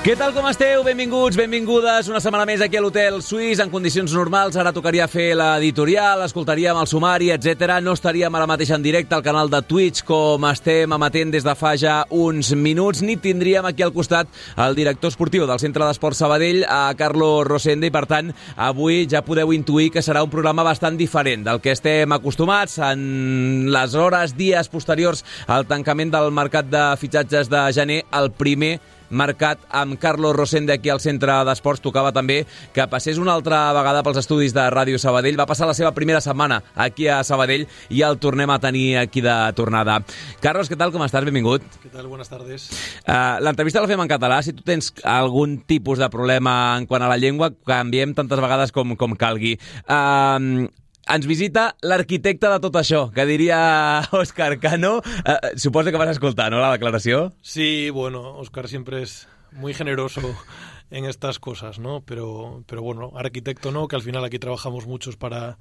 Què tal, com esteu? Benvinguts, benvingudes una setmana més aquí a l'Hotel Suís en condicions normals. Ara tocaria fer l'editorial, escoltaríem el sumari, etc. No estaríem ara mateix en directe al canal de Twitch com estem emetent des de fa ja uns minuts, ni tindríem aquí al costat el director esportiu del Centre d'Esport Sabadell, a Carlos Rosende, i per tant, avui ja podeu intuir que serà un programa bastant diferent del que estem acostumats en les hores, dies posteriors al tancament del mercat de fitxatges de gener, el primer marcat amb Carlos Rosende aquí al Centre d'Esports. Tocava també que passés una altra vegada pels estudis de Ràdio Sabadell. Va passar la seva primera setmana aquí a Sabadell i el tornem a tenir aquí de tornada. Carlos, què tal, com estàs? Benvingut. Què tal? Buenas tardes. Uh, L'entrevista la fem en català. Si tu tens algun tipus de problema en quant a la llengua, canviem tantes vegades com, com calgui. Uh, ens visita l'arquitecte de tot això, que diria Òscar Cano. Uh, suposo que vas escoltar, ¿no?, la declaració? Sí, bueno, Òscar siempre es muy generoso en estas cosas, ¿no? Pero, pero bueno, arquitecto no, que al final aquí trabajamos muchos para,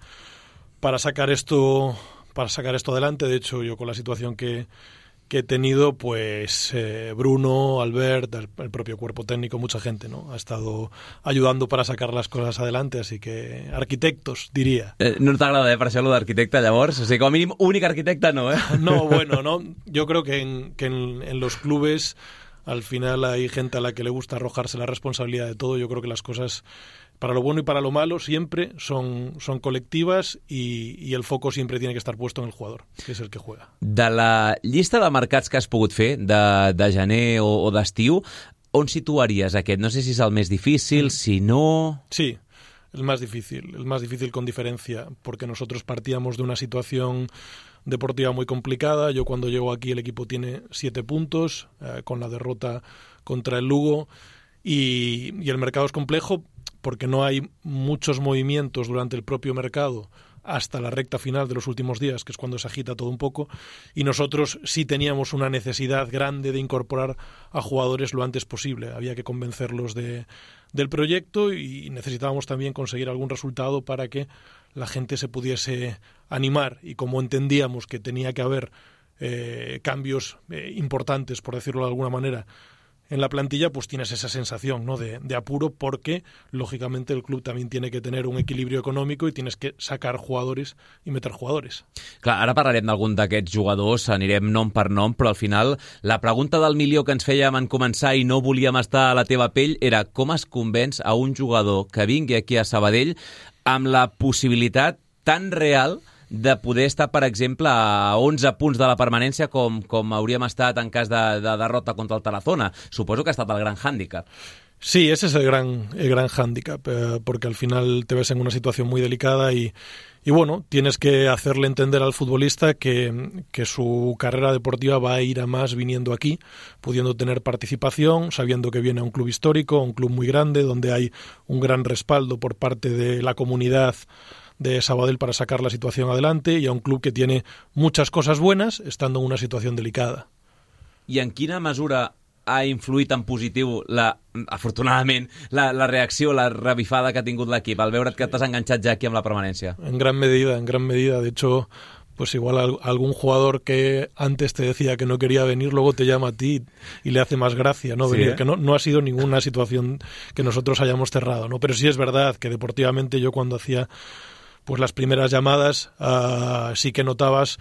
para sacar esto para sacar esto adelante. De hecho, yo con la situación que, que he tenido, pues eh, Bruno, Albert, el, el, propio cuerpo técnico, mucha gente, ¿no? Ha estado ayudando para sacar las cosas adelante, así que arquitectos, diría. Eh, no t'agrada, eh, per això, lo d'arquitecte, llavors? O sigui, com a mínim, únic arquitecte no, eh? No, bueno, no. Yo creo que en, que en, en los clubes al final hay gente a la que le gusta arrojarse la responsabilidad de todo. Yo creo que las cosas para lo bueno y para lo malo siempre son, son colectivas i, i el foco siempre tiene que estar puesto en el jugador, que és el que juega. De la llista de mercats que has pogut fer de, de gener o, o d'estiu, on situaries aquest? No sé si és el més difícil, si no... Sí, el más difícil, el más difícil con diferencia, porque nosotros partíamos de una situación deportiva muy complicada. Yo cuando llego aquí el equipo tiene siete puntos eh, con la derrota contra el Lugo y, y el mercado es complejo porque no hay muchos movimientos durante el propio mercado hasta la recta final de los últimos días, que es cuando se agita todo un poco, y nosotros sí teníamos una necesidad grande de incorporar a jugadores lo antes posible. Había que convencerlos de, del proyecto y necesitábamos también conseguir algún resultado para que la gente se pudiese animar y como entendíamos que tenía que haber eh, cambios eh, importantes, por decirlo de alguna manera, en la plantilla, pues tienes esa sensación ¿no? de, de, apuro porque, lógicamente, el club también tiene que tener un equilibrio económico y tienes que sacar jugadores i meter jugadores. Clar, ara parlarem d'algun d'aquests jugadors, anirem nom per nom, però al final la pregunta del milió que ens fèiem en començar i no volíem estar a la teva pell era com es convenç a un jugador que vingui aquí a Sabadell amb la possibilitat tan real de poder estar, per exemple, a 11 punts de la permanència com, com hauríem estat en cas de, de derrota contra el Tarazona. Suposo que ha estat el gran hàndicap. Sí, ese es el gran, el gran hándicap, eh, porque al final te ves en una situación muy delicada y, y bueno, tienes que hacerle entender al futbolista que, que, su carrera deportiva va a ir a más viniendo aquí, pudiendo tener participación, sabiendo que viene a un club histórico, un club muy grande, donde hay un gran respaldo por parte de la comunidad de Sabadell para sacar la situación adelante y a un club que tiene muchas cosas buenas estando en una situación delicada. I en quina mesura ha influït en positiu, la, afortunadament, la, la reacció, la revifada que ha tingut l'equip al veure't que t'has enganxat ja aquí amb la permanència? En gran medida, en gran medida. De hecho, pues igual algún jugador que antes te decía que no quería venir, luego te llama a ti y le hace más gracia no Sí, venir, ¿eh? que no, no ha sido ninguna situación que nosotros hayamos cerrado, ¿no? Pero sí es verdad que deportivamente yo cuando hacía pues las primeras llamadas uh, sí que notabas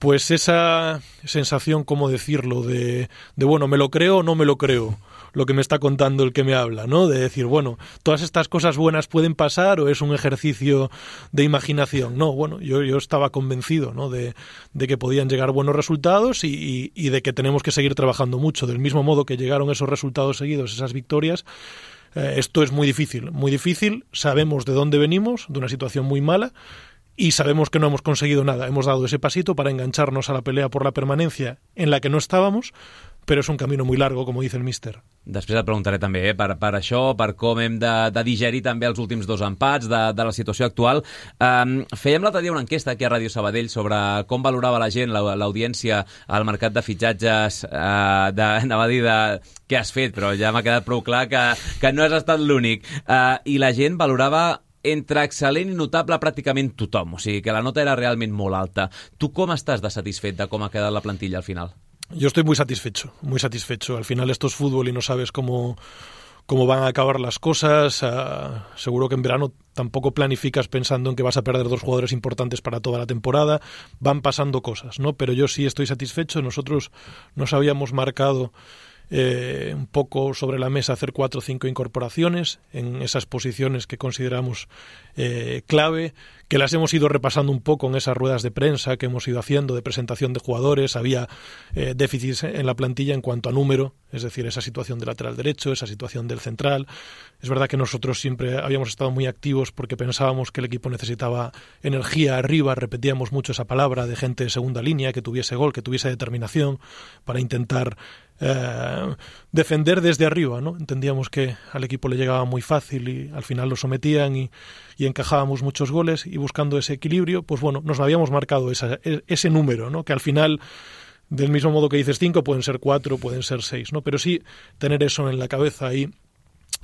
pues esa sensación, ¿cómo decirlo? De, de, bueno, ¿me lo creo o no me lo creo? Lo que me está contando el que me habla, ¿no? De decir, bueno, todas estas cosas buenas pueden pasar o es un ejercicio de imaginación. No, bueno, yo, yo estaba convencido, ¿no? De, de que podían llegar buenos resultados y, y, y de que tenemos que seguir trabajando mucho. Del mismo modo que llegaron esos resultados seguidos, esas victorias, eh, esto es muy difícil, muy difícil. Sabemos de dónde venimos, de una situación muy mala y sabemos que no hemos conseguido nada. Hemos dado ese pasito para engancharnos a la pelea por la permanencia en la que no estábamos, però és un camí molt largo, com dice el míster. Després et preguntaré també eh, per, per això, per com hem de, de digerir també els últims dos empats de, de la situació actual. Um, fèiem l'altre dia una enquesta aquí a Ràdio Sabadell sobre com valorava la gent, l'audiència, al mercat de fitxatges, uh, de, anava dir de, què has fet, però ja m'ha quedat prou clar que, que no has estat l'únic. Uh, I la gent valorava entre excel·lent i notable pràcticament tothom, o sigui que la nota era realment molt alta. Tu com estàs de satisfet de com ha quedat la plantilla al final? Yo estoy muy satisfecho, muy satisfecho. Al final esto es fútbol y no sabes cómo, cómo van a acabar las cosas. Uh, seguro que en verano tampoco planificas pensando en que vas a perder dos jugadores importantes para toda la temporada. Van pasando cosas, ¿no? Pero yo sí estoy satisfecho. Nosotros nos habíamos marcado eh, un poco sobre la mesa hacer cuatro o cinco incorporaciones en esas posiciones que consideramos eh, clave, que las hemos ido repasando un poco en esas ruedas de prensa que hemos ido haciendo de presentación de jugadores. Había eh, déficits en la plantilla en cuanto a número, es decir, esa situación del lateral derecho, esa situación del central. Es verdad que nosotros siempre habíamos estado muy activos porque pensábamos que el equipo necesitaba energía arriba, repetíamos mucho esa palabra de gente de segunda línea, que tuviese gol, que tuviese determinación para intentar eh, defender desde arriba, ¿no? Entendíamos que al equipo le llegaba muy fácil y al final lo sometían y, y encajábamos muchos goles y buscando ese equilibrio, pues bueno, nos habíamos marcado e, ese número, ¿no? Que al final del mismo modo que dices cinco, pueden ser cuatro, pueden ser seis, ¿no? Pero sí tener eso en la cabeza ahí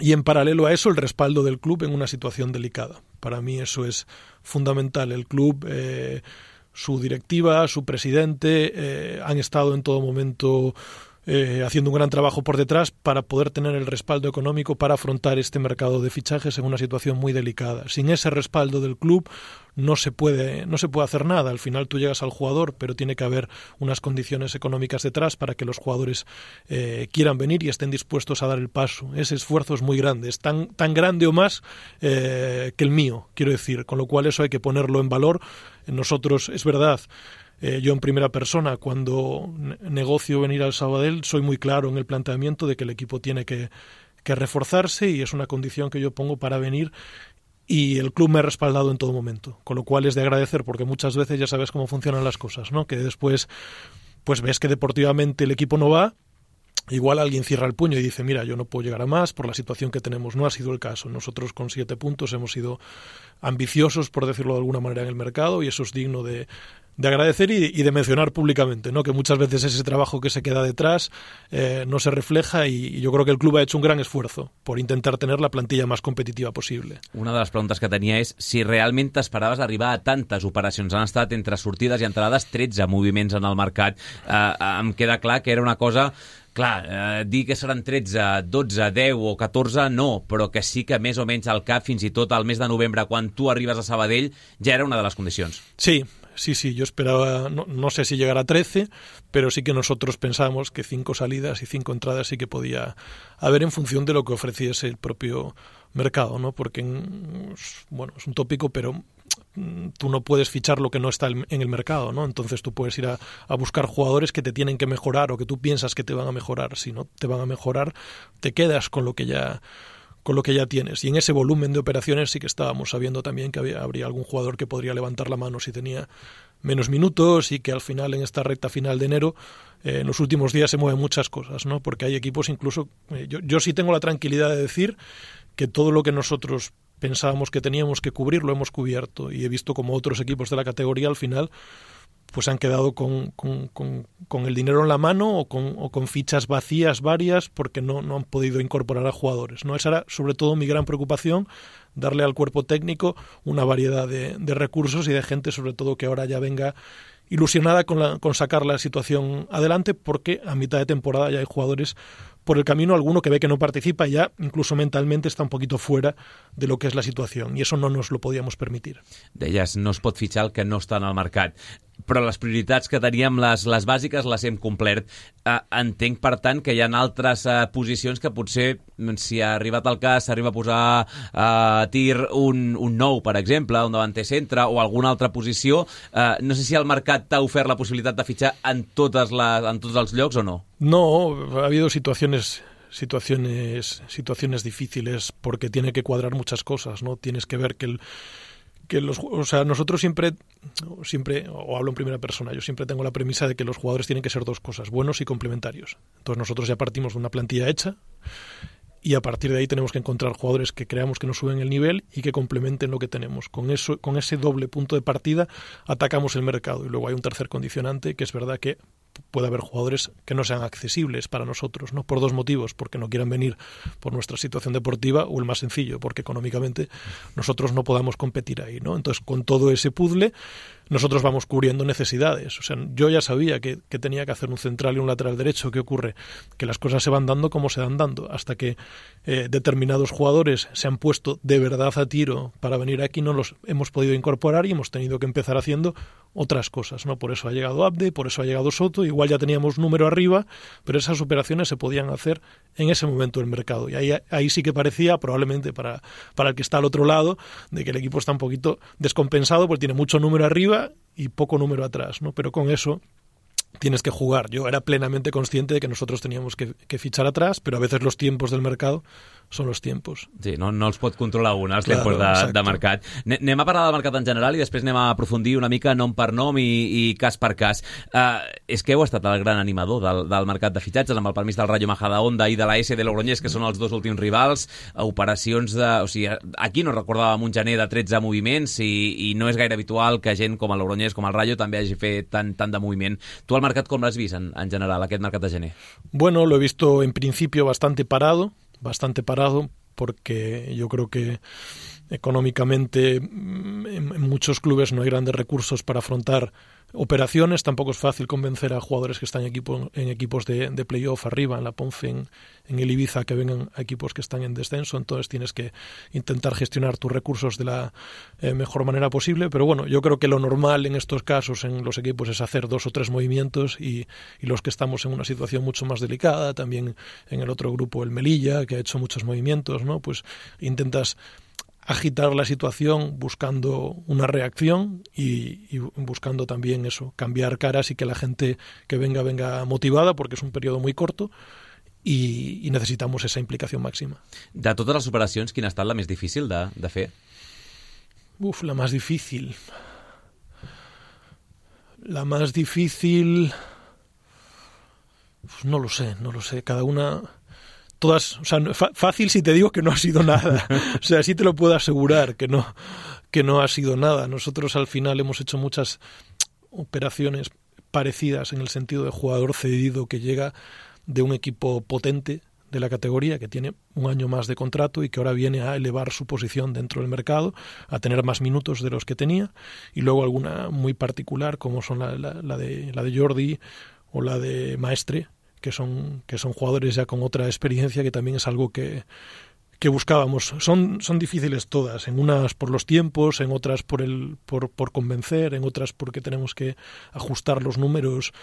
y en paralelo a eso el respaldo del club en una situación delicada. Para mí eso es fundamental. El club, eh, su directiva, su presidente eh, han estado en todo momento eh, haciendo un gran trabajo por detrás para poder tener el respaldo económico para afrontar este mercado de fichajes en una situación muy delicada. Sin ese respaldo del club no se puede no se puede hacer nada. Al final tú llegas al jugador, pero tiene que haber unas condiciones económicas detrás para que los jugadores eh, quieran venir y estén dispuestos a dar el paso. Ese esfuerzo es muy grande, es tan tan grande o más eh, que el mío, quiero decir. Con lo cual eso hay que ponerlo en valor. Nosotros es verdad eh, yo en primera persona, cuando negocio venir al Sabadell, soy muy claro en el planteamiento de que el equipo tiene que, que reforzarse y es una condición que yo pongo para venir y el club me ha respaldado en todo momento, con lo cual es de agradecer porque muchas veces ya sabes cómo funcionan las cosas, ¿no? Que después pues ves que deportivamente el equipo no va, igual alguien cierra el puño y dice, mira, yo no puedo llegar a más por la situación que tenemos. No ha sido el caso. Nosotros con siete puntos hemos sido ambiciosos, por decirlo de alguna manera, en el mercado y eso es digno de, de agradecer y, y, de mencionar públicamente, ¿no? que muchas veces ese trabajo que se queda detrás eh, no se refleja y, y, yo creo que el club ha hecho un gran esfuerzo por intentar tener la plantilla más competitiva possible. Una de les preguntes que tenia és si realment t'esperaves arribar a tantes operacions. Han estat entre sortides i entrades 13 moviments en el mercat. Eh, em queda clar que era una cosa Clar, eh, dir que seran 13, 12, 10 o 14, no, però que sí que més o menys al cap, fins i tot al mes de novembre, quan tu arribes a Sabadell, ja era una de les condicions. Sí, sí, sí, yo esperaba, no, no, sé si llegar a 13, pero sí que nosotros pensamos que cinco salidas y cinco entradas sí que podía haber en función de lo que ofreciese el propio mercado, ¿no? Porque, bueno, es un tópico, pero mm, tú no puedes fichar lo que no está en el mercado, ¿no? Entonces tú puedes ir a, a, buscar jugadores que te tienen que mejorar o que tú piensas que te van a mejorar. Si no te van a mejorar, te quedas con lo que ya con lo que ya tienes. Y en ese volumen de operaciones sí que estábamos sabiendo también que había, habría algún jugador que podría levantar la mano si tenía menos minutos y que al final, en esta recta final de enero, eh, en los últimos días se mueven muchas cosas, ¿no? Porque hay equipos incluso... Eh, yo, yo sí tengo la tranquilidad de decir que todo lo que nosotros pensábamos que teníamos que cubrir lo hemos cubierto y he visto como otros equipos de la categoría al final pues han quedado con, con, con, el dinero en la mano o con, o con fichas vacías varias porque no, no han podido incorporar a jugadores. ¿no? Esa era sobre todo mi gran preocupación, darle al cuerpo técnico una variedad de, de recursos y de gente sobre todo que ahora ya venga ilusionada con, la, con sacar la situación adelante porque a mitad de temporada ya hay jugadores por el camino alguno que ve que no participa ya incluso mentalmente está un poquito fuera de lo que és la situació i això no nos lo podíamos permitir. Deies, no es pot que no està en el mercat però les prioritats que teníem, les, les bàsiques, les hem complert. Uh, entenc, per tant, que hi ha altres uh, posicions que potser, mm, si ha arribat el cas, s'arriba a posar a uh, tir un, un nou, per exemple, un davanter centre o alguna altra posició. Uh, no sé si el mercat t'ha ofert la possibilitat de fitxar en, totes les, en tots els llocs o no. No, ha habido situaciones situaciones situaciones difíciles porque tiene que cuadrar muchas cosas, ¿no? Tienes que ver que el o sea, nosotros siempre, siempre, o hablo en primera persona, yo siempre tengo la premisa de que los jugadores tienen que ser dos cosas, buenos y complementarios. Entonces nosotros ya partimos de una plantilla hecha y a partir de ahí tenemos que encontrar jugadores que creamos que nos suben el nivel y que complementen lo que tenemos. Con eso, con ese doble punto de partida atacamos el mercado y luego hay un tercer condicionante que es verdad que puede haber jugadores que no sean accesibles para nosotros, ¿no? Por dos motivos, porque no quieran venir por nuestra situación deportiva o el más sencillo, porque económicamente nosotros no podamos competir ahí, ¿no? Entonces, con todo ese puzzle, nosotros vamos cubriendo necesidades. O sea, yo ya sabía que, tenía que hacer un central y un lateral derecho. ¿Qué ocurre? Que las cosas se van dando como se van dando, hasta que eh, determinados jugadores se han puesto de verdad a tiro para venir aquí, no los hemos podido incorporar y hemos tenido que empezar haciendo otras cosas, ¿no? Por eso ha llegado Abde, por eso ha llegado Soto, igual ya teníamos número arriba, pero esas operaciones se podían hacer en ese momento del mercado. Y ahí, ahí sí que parecía, probablemente para, para el que está al otro lado, de que el equipo está un poquito descompensado, porque tiene mucho número arriba y poco número atrás, ¿no? Pero con eso tienes que jugar. Yo era plenamente consciente de que nosotros teníamos que, fichar atrás, però a veces los tiempos del mercado són els tiempos. Sí, no, no els pot controlar un, els claro, de, de mercat. Anem a parlar del mercat en general i després anem a aprofundir una mica nom per nom i, i cas per cas. Uh, és que heu estat el gran animador del, del mercat de fitxatges, amb el permís del Rayo Majadahonda i de la S de Logroñés, que són els dos últims rivals, operacions de... O sigui, aquí no recordàvem un gener de 13 moviments i, i no és gaire habitual que gent com el Logroñés, com el Rayo, també hagi fet tant, tant de moviment. Tu el mercat com l'has vist en, en general, aquest mercat de gener? Bueno, lo he visto en principio bastante parado, bastante parado, porque yo creo que económicamente mm, en muchos clubes no hay grandes recursos para afrontar operaciones. Tampoco es fácil convencer a jugadores que están en, equipo, en equipos de, playoff arriba, en la Ponce, en, en, el Ibiza, que vengan a equipos que están en descenso. Entonces tienes que intentar gestionar tus recursos de la eh, mejor manera posible. Pero bueno, yo creo que lo normal en estos casos en los equipos es hacer dos o tres movimientos y, y los que estamos en una situación mucho más delicada, también en el otro grupo el Melilla, que ha hecho muchos movimientos, ¿no? Pues intentas agitar la situación buscando una reacción y, y, buscando también eso, cambiar caras y que la gente que venga venga motivada porque es un periodo muy corto y, necesitamos esa implicación máxima. De totes les operacions, quina ha estat la més difícil de, de fer? Uf, la más difícil... La más difícil... Uf, no lo sé, no lo sé. Cada una todas, o sea, fácil si te digo que no ha sido nada. O sea, sí te lo puedo asegurar que no, que no ha sido nada. Nosotros al final hemos hecho muchas operaciones parecidas en el sentido de jugador cedido que llega de un equipo potente de la categoría que tiene un año más de contrato y que ahora viene a elevar su posición dentro del mercado, a tener más minutos de los que tenía y luego alguna muy particular como son la, la, la de la de Jordi o la de Maestre que son, que son jugadores ya con otra experiencia, que también es algo que, que buscábamos. Son, son difíciles todas, en unas por los tiempos, en otras por, el, por, por convencer, en otras porque tenemos que ajustar los números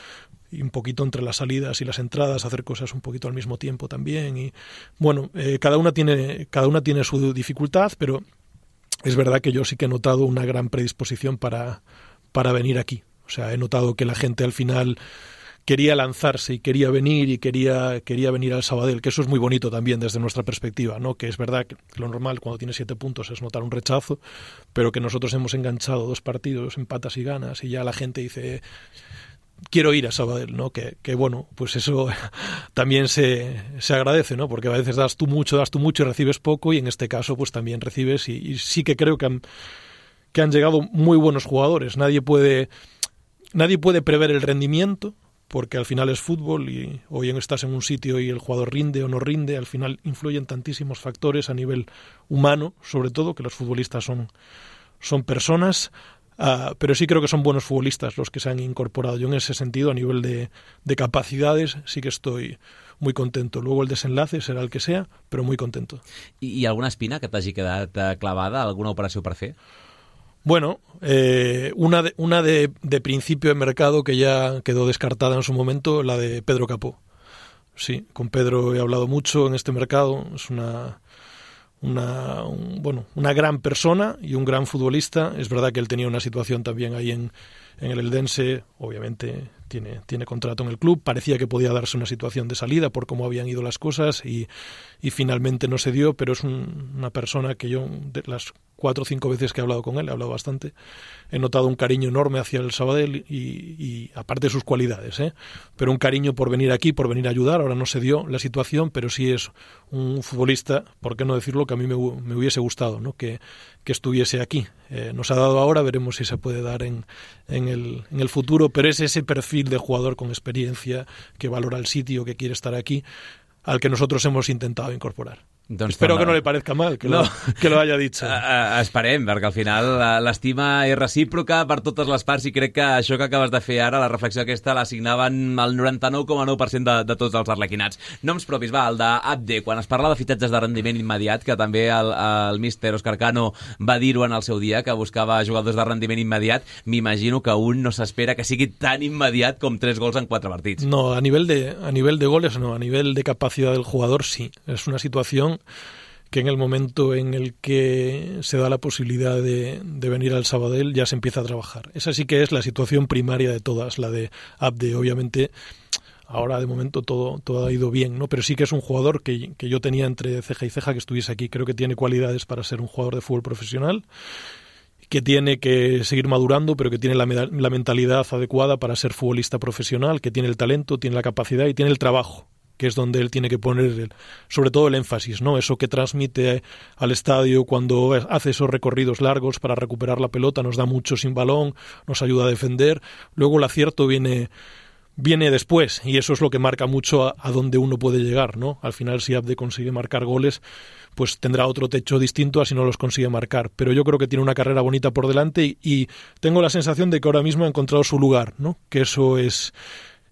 y un poquito entre las salidas y las entradas, hacer cosas un poquito al mismo tiempo también. Y bueno, eh, cada, una tiene, cada una tiene su dificultad, pero es verdad que yo sí que he notado una gran predisposición para, para venir aquí. O sea, he notado que la gente al final quería lanzarse y quería venir y quería, quería venir al Sabadell, que eso es muy bonito también desde nuestra perspectiva, ¿no? que es verdad que lo normal cuando tienes siete puntos es notar un rechazo, pero que nosotros hemos enganchado dos partidos, empatas y ganas, y ya la gente dice quiero ir a Sabadell, ¿no? Que, que bueno, pues eso también se, se, agradece, ¿no? Porque a veces das tú mucho, das tú mucho y recibes poco, y en este caso, pues también recibes, y, y sí que creo que han, que han llegado muy buenos jugadores. Nadie puede, nadie puede prever el rendimiento, porque al final es fútbol y hoy estás en un sitio y el jugador rinde o no rinde, al final influyen tantísimos factores a nivel humano, sobre todo, que los futbolistas son, son personas, uh, pero sí creo que son buenos futbolistas los que se han incorporado. Yo en ese sentido, a nivel de, de capacidades, sí que estoy muy contento. Luego el desenlace será el que sea, pero muy contento. ¿Y, alguna espina que t'hagi quedat clavada, alguna operació per fer? Bueno, eh, una, de, una de, de, principio de mercado que ya quedó descartada en su momento, la de Pedro Capó. Sí, con Pedro he hablado mucho en este mercado. Es una, una, un, bueno, una gran persona y un gran futbolista. Es verdad que él tenía una situación también ahí en, en el Eldense, obviamente tiene, tiene contrato en el club, parecía que podía darse una situación de salida por cómo habían ido las cosas y, y finalmente no se dio, pero es un, una persona que yo, de las cuatro o cinco veces que he hablado con él, he hablado bastante, he notado un cariño enorme hacia el Sabadell y, aparte de sus cualidades, ¿eh? pero un cariño por venir aquí, por venir a ayudar. Ahora no se dio la situación, pero sí es un futbolista, por qué no decirlo, que a mí me, hubiese gustado ¿no? que, que estuviese aquí. Eh, nos ha dado ahora, veremos si se puede dar en, en, el, en el futuro, pero es ese perfil de jugador con experiencia que valora el sitio, que quiere estar aquí, al que nosotros hemos intentado incorporar. Doncs Espero que no li parezca mal que, no. lo, que lo haya dicho. Uh, esperem, perquè al final l'estima és recíproca per totes les parts i crec que això que acabes de fer ara, la reflexió aquesta, l'assignaven el 99,9% de, de tots els arlequinats. Noms propis, va, el d'Abde, quan es parla de fitatges de rendiment immediat, que també el, el míster Oscar Cano va dir-ho en el seu dia, que buscava jugadors de rendiment immediat, m'imagino que un no s'espera que sigui tan immediat com tres gols en quatre partits. No, a nivell de, a nivell de goles no, a nivell de capacitat del jugador sí. És una situació que en el momento en el que se da la posibilidad de, venir al Sabadell ya se empieza a trabajar. Esa sí que es la situación primaria de todas, la de Abde. Obviamente, ahora de momento todo, todo ha ido bien, ¿no? Pero sí que es un jugador que, que yo tenía entre ceja y ceja que estuviese aquí. Creo que tiene cualidades para ser un jugador de fútbol profesional que tiene que seguir madurando, pero que tiene la, la, mentalidad adecuada para ser futbolista profesional, que tiene el talento, tiene la capacidad y tiene el trabajo que es donde él tiene que poner sobre todo el énfasis, ¿no? Eso que transmite al estadio cuando hace esos recorridos largos para recuperar la pelota, nos da mucho sin balón, nos ayuda a defender. Luego el acierto viene viene después y eso es lo que marca mucho a, a dónde uno puede llegar, ¿no? Al final si Abde consigue marcar goles, pues tendrá otro techo distinto a si no los consigue marcar. Pero yo creo que tiene una carrera bonita por delante y, y tengo la sensación de que ahora mismo ha encontrado su lugar, ¿no? Que eso es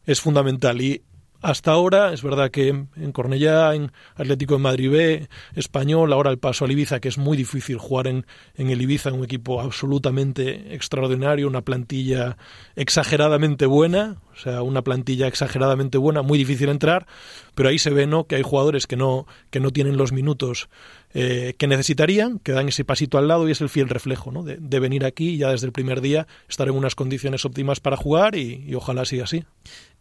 es fundamental y hasta ahora, es verdad que en Cornellá, en Atlético de Madrid B, Español, ahora el paso al Ibiza, que es muy difícil jugar en, en el Ibiza, un equipo absolutamente extraordinario, una plantilla exageradamente buena, sea, una plantilla exageradamente buena, muy difícil entrar, pero ahí se ve ¿no? que hay jugadores que no, que no tienen los minutos eh, que necesitarían, que dan ese pasito al lado y es el fiel reflejo ¿no? de, de venir aquí y ya desde el primer día estar en unas condiciones óptimas para jugar y, y ojalá siga así.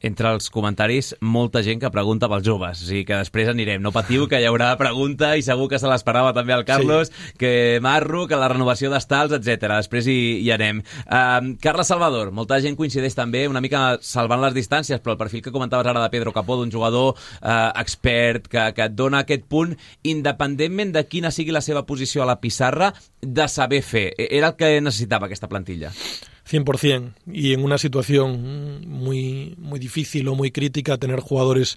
entre els comentaris molta gent que pregunta pels joves, o sigui que després anirem. No patiu, que hi haurà pregunta i segur que se l'esperava també el Carlos, sí. que Marro, que la renovació d'estals, etc. Després hi, hi anem. Uh, Carles Salvador, molta gent coincideix també una mica salvant les distàncies, però el perfil que comentaves ara de Pedro Capó, d'un jugador uh, expert que, que et dona aquest punt, independentment de quina sigui la seva posició a la pissarra, de saber fer. Era el que necessitava aquesta plantilla. 100%. Y en una situación muy, muy difícil o muy crítica, tener jugadores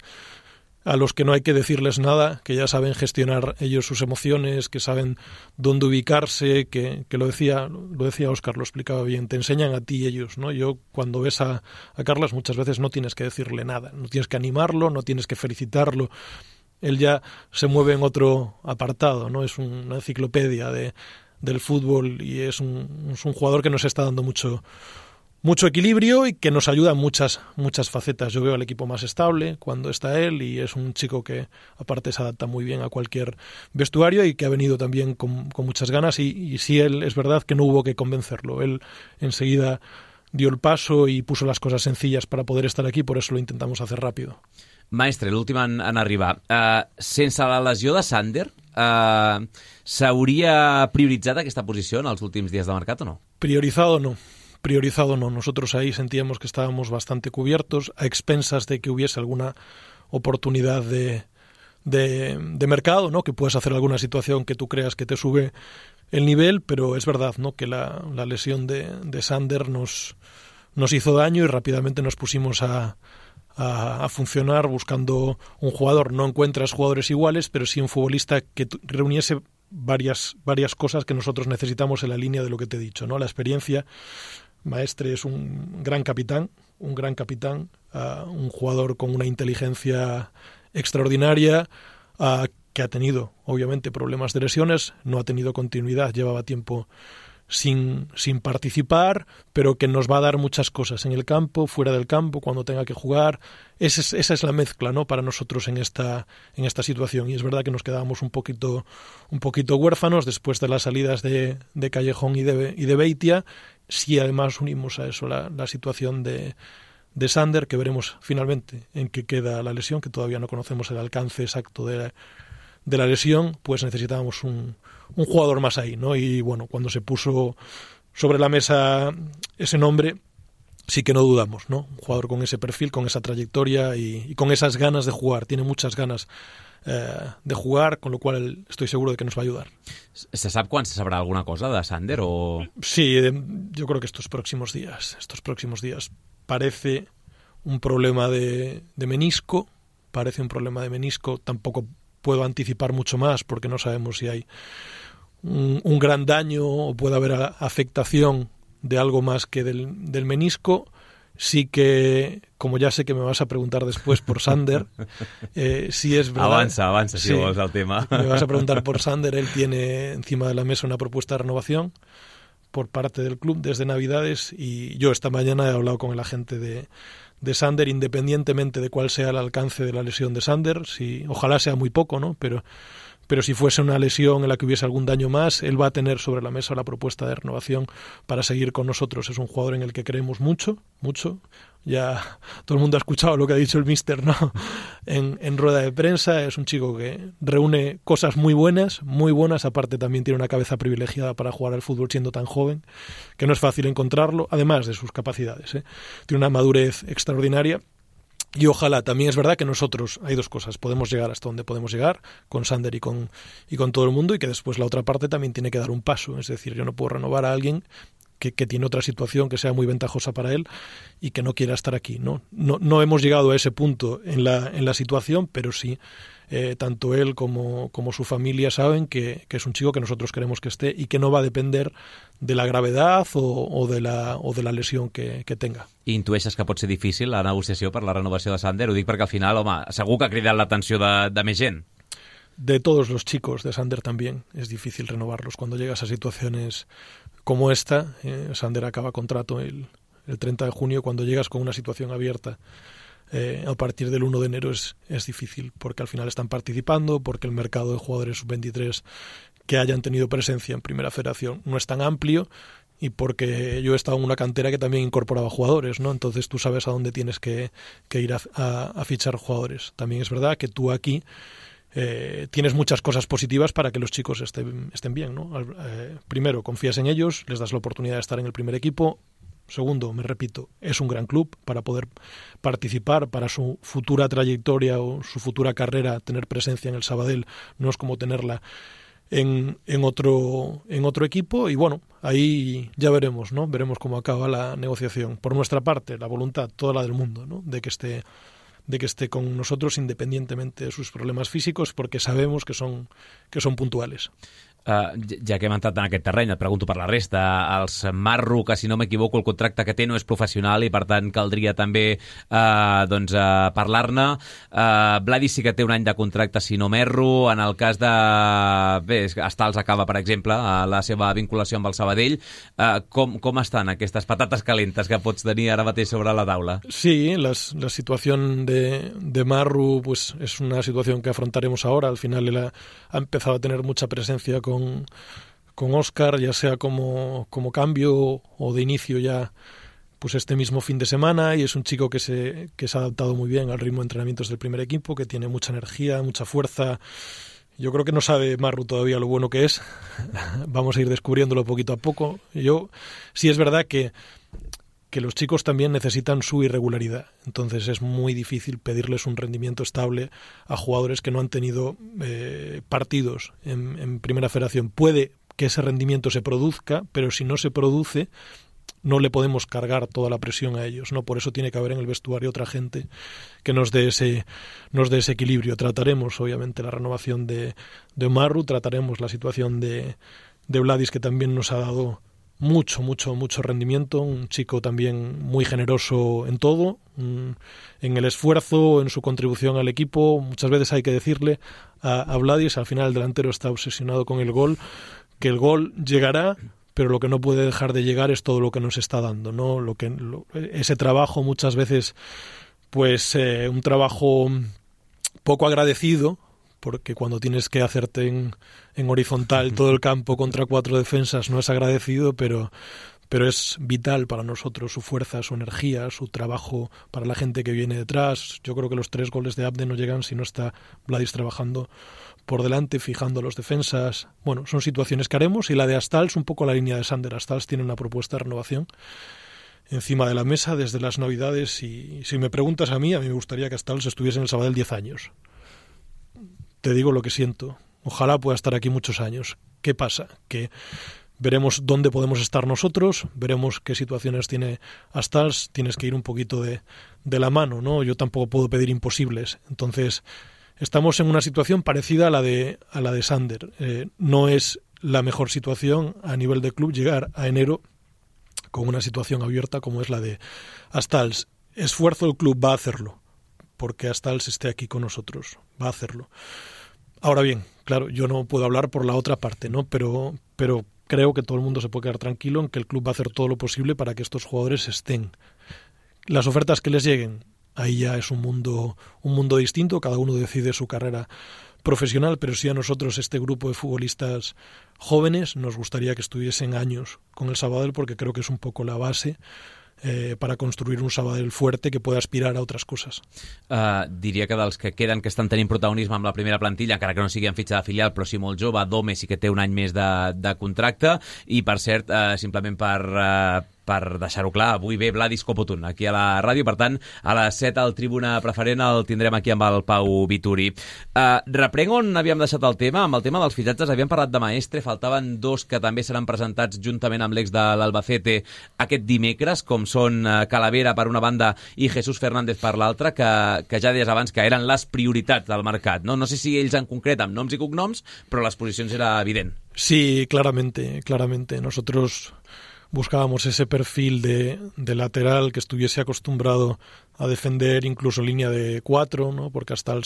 a los que no hay que decirles nada, que ya saben gestionar ellos sus emociones, que saben dónde ubicarse, que, que lo decía, lo decía Oscar, lo explicaba bien, te enseñan a ti ellos, ¿no? Yo cuando ves a, a Carlas muchas veces no tienes que decirle nada, no tienes que animarlo, no tienes que felicitarlo. Él ya se mueve en otro apartado, ¿no? Es una enciclopedia de, del fútbol y es un, es un jugador que nos está dando mucho mucho equilibrio y que nos ayuda en muchas muchas facetas. Yo veo al equipo más estable cuando está él y es un chico que aparte se adapta muy bien a cualquier vestuario y que ha venido también con, con muchas ganas y, y sí él es verdad que no hubo que convencerlo. Él enseguida dio el paso y puso las cosas sencillas para poder estar aquí, por eso lo intentamos hacer rápido. Maestre, l'últim en, en arribar. Uh, sense la lesió de Sander, uh, ¿s'hauria prioritzat aquesta posició en els últims días de mercat o no? Priorizado no. Priorizado no. Nosotros ahí sentíamos que estábamos bastante cubiertos, a expensas de que hubiese alguna oportunidad de, de, mercado, ¿no? Que puedes hacer alguna situación que tú creas que te sube el nivel, pero es verdad, ¿no? Que la, la lesión de, de Sander nos, nos hizo daño y rápidamente nos pusimos a, a, a, funcionar buscando un jugador. No encuentras jugadores iguales, pero sí un futbolista que reuniese varias, varias cosas que nosotros necesitamos en la línea de lo que te he dicho. ¿no? La experiencia. Maestre es un gran capitán, un gran capitán, uh, un jugador con una inteligencia extraordinaria, uh, que ha tenido, obviamente, problemas de lesiones, no ha tenido continuidad, llevaba tiempo sin, sin participar, pero que nos va a dar muchas cosas en el campo, fuera del campo, cuando tenga que jugar. Esa es, esa es la mezcla ¿no? para nosotros en esta, en esta situación. Y es verdad que nos quedábamos un poquito, un poquito huérfanos después de las salidas de, de Callejón y de, y de Beitia. Si además unimos a eso la, situación de, de Sander, que veremos finalmente en qué queda la lesión, que todavía no conocemos el alcance exacto de, de la lesión, pues necesitábamos un, un jugador más ahí, ¿no? Y bueno, cuando se puso sobre la mesa ese nombre, sí que no dudamos, ¿no? Un jugador con ese perfil, con esa trayectoria y, y con esas ganas de jugar, tiene muchas ganas eh, de jugar, con lo cual estoy seguro de que nos va a ayudar. ¿Se sabe cuándo se sabrá alguna cosa de Sander o...? Sí, yo creo que estos próximos días, estos próximos días parece un problema de, de menisco, parece un problema de menisco, tampoco puedo anticipar mucho más porque no sabemos si hay un, un gran daño o puede haber afectación de algo más que del, del menisco sí que, como ya sé que me vas a preguntar después por Sander, eh, sí es verdad. Avanza, avanza, si sí, vos al tema. Me vas a preguntar por Sander, él tiene encima de la mesa una propuesta de renovación por parte del club desde Navidades y yo esta mañana he hablado con el agente de, de Sander, independientemente de cuál sea el alcance de la lesión de Sander, si, ojalá sea muy poco, ¿no? Pero pero si fuese una lesión en la que hubiese algún daño más, él va a tener sobre la mesa la propuesta de renovación para seguir con nosotros. Es un jugador en el que creemos mucho, mucho. Ya todo el mundo ha escuchado lo que ha dicho el mister ¿no? en, en rueda de prensa. Es un chico que reúne cosas muy buenas, muy buenas. Aparte también tiene una cabeza privilegiada para jugar al fútbol siendo tan joven, que no es fácil encontrarlo, además de sus capacidades. ¿eh? Tiene una madurez extraordinaria y ojalá, también es verdad que nosotros, hay dos cosas, podemos llegar hasta donde podemos llegar, con Sander y con, y con todo el mundo, y que después la otra parte también tiene que dar un paso. Es decir, yo no puedo renovar a alguien que, que, tiene otra situación que sea muy ventajosa para él y que no quiera estar aquí. No, no, no hemos llegado a ese punto en la, en la situación, pero sí eh, tanto él como, como, su familia saben que, que, es un chico que nosotros queremos que esté y que no va a depender de la gravedad o, o de, la, o de la lesión que, que tenga. Intueixes que pot ser difícil la negociació per la renovació de Sander? Ho dic perquè al final, home, segur que ha cridat l'atenció de, de més gent. De todos los chicos de Sander también es difícil renovarlos. Cuando llegas a situaciones como esta, eh, Sander acaba contrato el, el 30 de junio, cuando llegas con una situación abierta eh, a partir del 1 de enero es, es difícil, porque al final están participando, porque el mercado de jugadores sub-23 que hayan tenido presencia en Primera Federación no es tan amplio y porque yo he estado en una cantera que también incorporaba jugadores, ¿no? Entonces tú sabes a dónde tienes que, que ir a, a, a, fichar jugadores. También es verdad que tú aquí eh, tienes muchas cosas positivas para que los chicos estén, estén bien, ¿no? Eh, primero, confías en ellos, les das la oportunidad de estar en el primer equipo, Segundo, me repito, es un gran club para poder participar, para su futura trayectoria o su futura carrera, tener presencia en el Sabadell no es como tenerla en, otro, en otro equipo y bueno, ahí ya veremos, ¿no? Veremos cómo acaba la negociación. Por nuestra parte, la voluntad, toda la del mundo, ¿no? De que esté de que esté con nosotros independientemente de sus problemas físicos porque sabemos que son que son puntuales. Uh, ja que hem entrat en aquest terreny, et pregunto per la resta. Els Marro, que si no m'equivoco, el contracte que té no és professional i per tant caldria també uh, doncs, uh, parlar-ne. Uh, Vladi sí que té un any de contracte, si no m'erro. En el cas de... Bé, Estals acaba, per exemple, uh, la seva vinculació amb el Sabadell. Uh, com, com estan aquestes patates calentes que pots tenir ara mateix sobre la taula? Sí, las, la situació de, de Marro pues, es una situación que afrontaremos ahora. Al final ha, ha a tener mucha presencia con con, con Oscar, ya sea como, como cambio o de inicio ya pues este mismo fin de semana y es un chico que se, que se ha adaptado muy bien al ritmo de entrenamientos del primer equipo, que tiene mucha energía, mucha fuerza. Yo creo que no sabe Marru todavía lo bueno que es. Vamos a ir descubriéndolo poquito a poco. Yo sí es verdad que que los chicos también necesitan su irregularidad. Entonces es muy difícil pedirles un rendimiento estable a jugadores que no han tenido eh, partidos en, en, Primera Federación. Puede que ese rendimiento se produzca, pero si no se produce, no le podemos cargar toda la presión a ellos. No, por eso tiene que haber en el vestuario otra gente que nos dé ese, nos dé ese equilibrio. Trataremos, obviamente, la renovación de, de Omaru, trataremos la situación de, de Vladis, que también nos ha dado mucho, mucho, mucho rendimiento, un chico también muy generoso en todo, en el esfuerzo, en su contribución al equipo. Muchas veces hay que decirle a, a Vladis, al final el delantero está obsesionado con el gol, que el gol llegará, pero lo que no puede dejar de llegar es todo lo que nos está dando, ¿no? Lo que lo, ese trabajo muchas veces pues eh, un trabajo poco agradecido porque cuando tienes que hacerte en, en horizontal todo el campo contra cuatro defensas no es agradecido, pero pero es vital para nosotros su fuerza, su energía, su trabajo para la gente que viene detrás. Yo creo que los tres goles de Abde no llegan si no está Vladis trabajando por delante, fijando los defensas. Bueno, son situaciones que haremos y la de Astals, un poco la línea de Sander. Astals tiene una propuesta de renovación encima de la mesa desde las Navidades y si me preguntas a mí, a mí me gustaría que Astals estuviese en el Sabadell 10 años. Te digo lo que siento. Ojalá pueda estar aquí muchos años. ¿Qué pasa? Que veremos dónde podemos estar nosotros, veremos qué situaciones tiene Astals, tienes que ir un poquito de, de la mano, ¿no? Yo tampoco puedo pedir imposibles. Entonces, estamos en una situación parecida a la de, a la de Sander. Eh, no es la mejor situación a nivel de club llegar a enero con una situación abierta como es la de Astals. Esfuerzo el club va a hacerlo, porque Astals esté aquí con nosotros, va a hacerlo. Ahora bien, claro, yo no puedo hablar por la otra parte, ¿no? Pero, pero creo que todo el mundo se puede quedar tranquilo en que el club va a hacer todo lo posible para que estos jugadores estén. Las ofertas que les lleguen, ahí ya es un mundo, un mundo distinto, cada uno decide su carrera profesional, pero sí a nosotros, este grupo de futbolistas jóvenes, nos gustaría que estuviesen años con el Sabadell porque creo que es un poco la base eh, para construir un Sabadell fuerte que pueda aspirar a otras coses. Uh, diria que dels que queden que estan tenint protagonisme amb la primera plantilla, encara que no sigui en fitxa de filial, però sí molt jove, Dome sí que té un any més de, de contracte, i per cert, uh, simplement per, uh, per deixar-ho clar, avui ve Vladis Copotun aquí a la ràdio, per tant, a les 7 al Tribuna Preferent el tindrem aquí amb el Pau Vituri. Uh, reprenc on havíem deixat el tema, amb el tema dels fitxatges, havíem parlat de Maestre, faltaven dos que també seran presentats juntament amb l'ex de l'Albacete aquest dimecres, com són uh, Calavera per una banda i Jesús Fernández per l'altra, que, que ja deies abans que eren les prioritats del mercat. No, no sé si ells en concret amb noms i cognoms, però les posicions era evident. Sí, claramente, claramente. Nosotros buscábamos ese perfil de, de, lateral que estuviese acostumbrado a defender incluso línea de cuatro, ¿no? porque hasta el,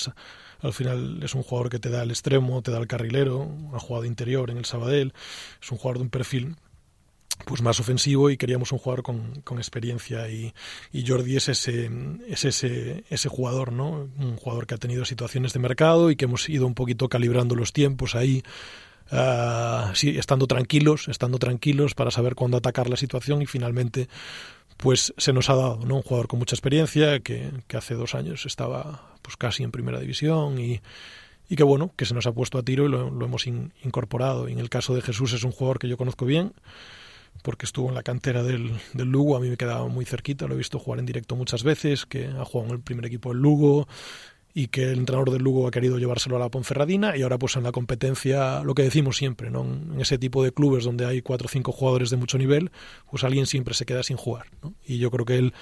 al final es un jugador que te da el extremo, te da el carrilero, ha jugado interior en el Sabadell, es un jugador de un perfil pues más ofensivo y queríamos un jugador con, con experiencia y, y, Jordi es ese, es ese, ese jugador, ¿no? Un jugador que ha tenido situaciones de mercado y que hemos ido un poquito calibrando los tiempos ahí uh, sí, estando tranquilos, estando tranquilos para saber cuándo atacar la situación y finalmente pues se nos ha dado ¿no? un jugador con mucha experiencia que, que hace dos años estaba pues casi en primera división y, y que bueno, que se nos ha puesto a tiro y lo, hemos in, incorporado. Y en el caso de Jesús es un jugador que yo conozco bien, porque estuvo en la cantera del, del, Lugo, a mí me quedaba muy cerquita, lo he visto jugar en directo muchas veces, que ha jugado en el primer equipo del Lugo, y que el entrenador del Lugo ha querido llevárselo a la Ponferradina y ahora pues en la competencia, lo que decimos siempre, ¿no? en ese tipo de clubes donde hay cuatro o cinco jugadores de mucho nivel, pues alguien siempre se queda sin jugar. ¿no? Y yo creo que él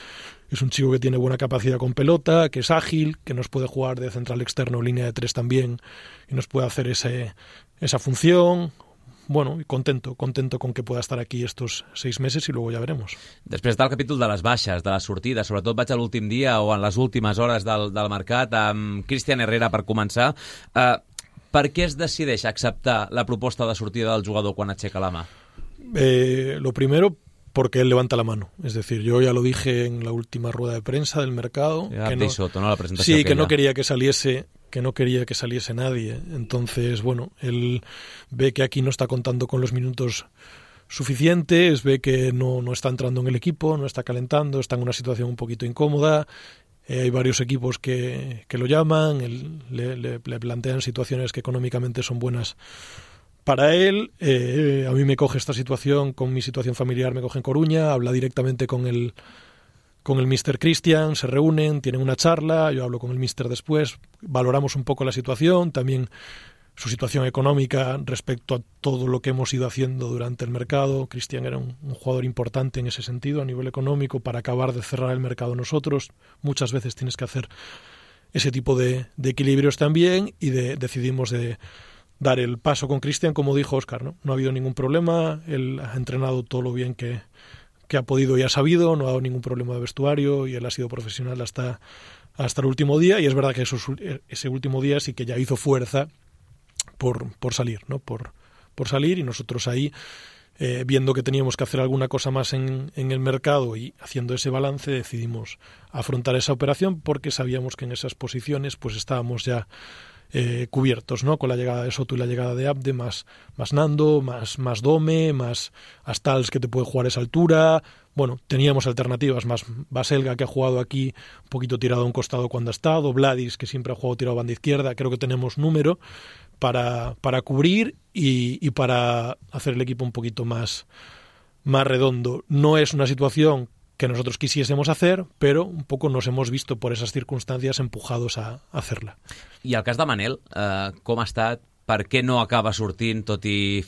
es un chico que tiene buena capacidad con pelota, que es ágil, que nos puede jugar de central externo, línea de tres también, y nos puede hacer ese, esa función, bueno, contento, contento con que pueda estar aquí estos seis meses i luego ja veremos. Després del capítol de les baixes, de les sortides, sobretot vaig a l'últim dia o en les últimes hores del, del mercat, amb Cristian Herrera per començar, eh, per què es decideix acceptar la proposta de sortida del jugador quan aixeca la mà? Eh, lo primero, porque él levanta la mano. Es decir, yo ya lo dije en la última rueda de prensa del mercado. Ya que no, Soto, ¿no? La presentación sí, que, que no quería que saliese que no quería que saliese nadie. Entonces, bueno, él ve que aquí no está contando con los minutos suficientes, ve que no, no está entrando en el equipo, no está calentando, está en una situación un poquito incómoda. Eh, hay varios equipos que, que lo llaman, le, plantean situaciones que económicamente son buenas para él. Eh, a mí me coge esta situación, con mi situación familiar me coge en Coruña, habla directamente con el con el Mr. Christian, se reúnen, tienen una charla, yo hablo con el Mr. después, valoramos un poco la situación, también su situación económica respecto a todo lo que hemos ido haciendo durante el mercado. Cristian era un, jugador importante en ese sentido a nivel económico para acabar de cerrar el mercado nosotros. Muchas veces tienes que hacer ese tipo de, de equilibrios también y de, decidimos de dar el paso con Cristian, como dijo Oscar. ¿no? no ha habido ningún problema, él ha entrenado todo lo bien que, que ha podido y ha sabido, no ha dado ningún problema de vestuario y él ha sido profesional hasta, hasta el último día y es verdad que esos, ese último día sí que ya hizo fuerza por, por salir, ¿no? Por, por salir y nosotros ahí eh, viendo que teníamos que hacer alguna cosa más en, en, el mercado y haciendo ese balance decidimos afrontar esa operación porque sabíamos que en esas posiciones pues estábamos ya eh, cubiertos, ¿no? Con la llegada de Soto y la llegada de Abde, más, más Nando, más, más Dome, más Astals que te puede jugar a esa altura. Bueno, teníamos alternativas, más Baselga que ha jugado aquí un poquito tirado a un costado cuando ha estado, Vladis que siempre ha jugado tirado a banda izquierda, creo que tenemos número para, para cubrir y, y para hacer el equipo un poquito más, más redondo. No es una situación que nosotros quisiésemos hacer, però un poco nos hemos visto por esas circunstancias empujados a hacerla. I el cas de Manel, eh, com ha estat? No acaba sortint, tot i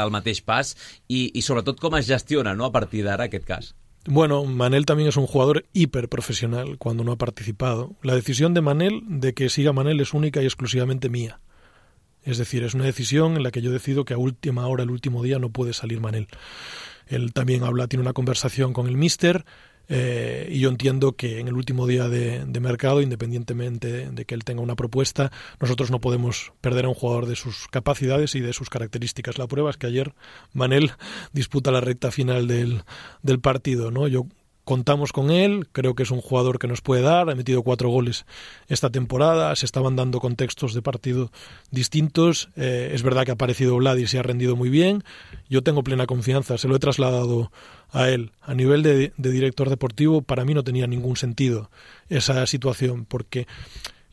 el pas? I, i sobretot es gestiona no, a partir d'ara aquest cas? Bueno, Manel también es un jugador hiperprofesional cuando no ha participado. La decisión de Manel de que siga Manel es única y exclusivamente mía. Es decir, es una decisión en la que yo decido que a última hora, el último día, no puede salir Manel. Él también habla, tiene una conversación con el mister eh, y yo entiendo que en el último día de, de, mercado, independientemente de que él tenga una propuesta, nosotros no podemos perder a un jugador de sus capacidades y de sus características. La prueba es que ayer Manel disputa la recta final del, del partido. ¿no? Yo contamos con él, creo que es un jugador que nos puede dar, ha metido cuatro goles esta temporada, se estaban dando contextos de partido distintos, eh, es verdad que ha aparecido Vlad y se ha rendido muy bien, yo tengo plena confianza, se lo he trasladado a él. A nivel de, de director deportivo, para mí no tenía ningún sentido esa situación, porque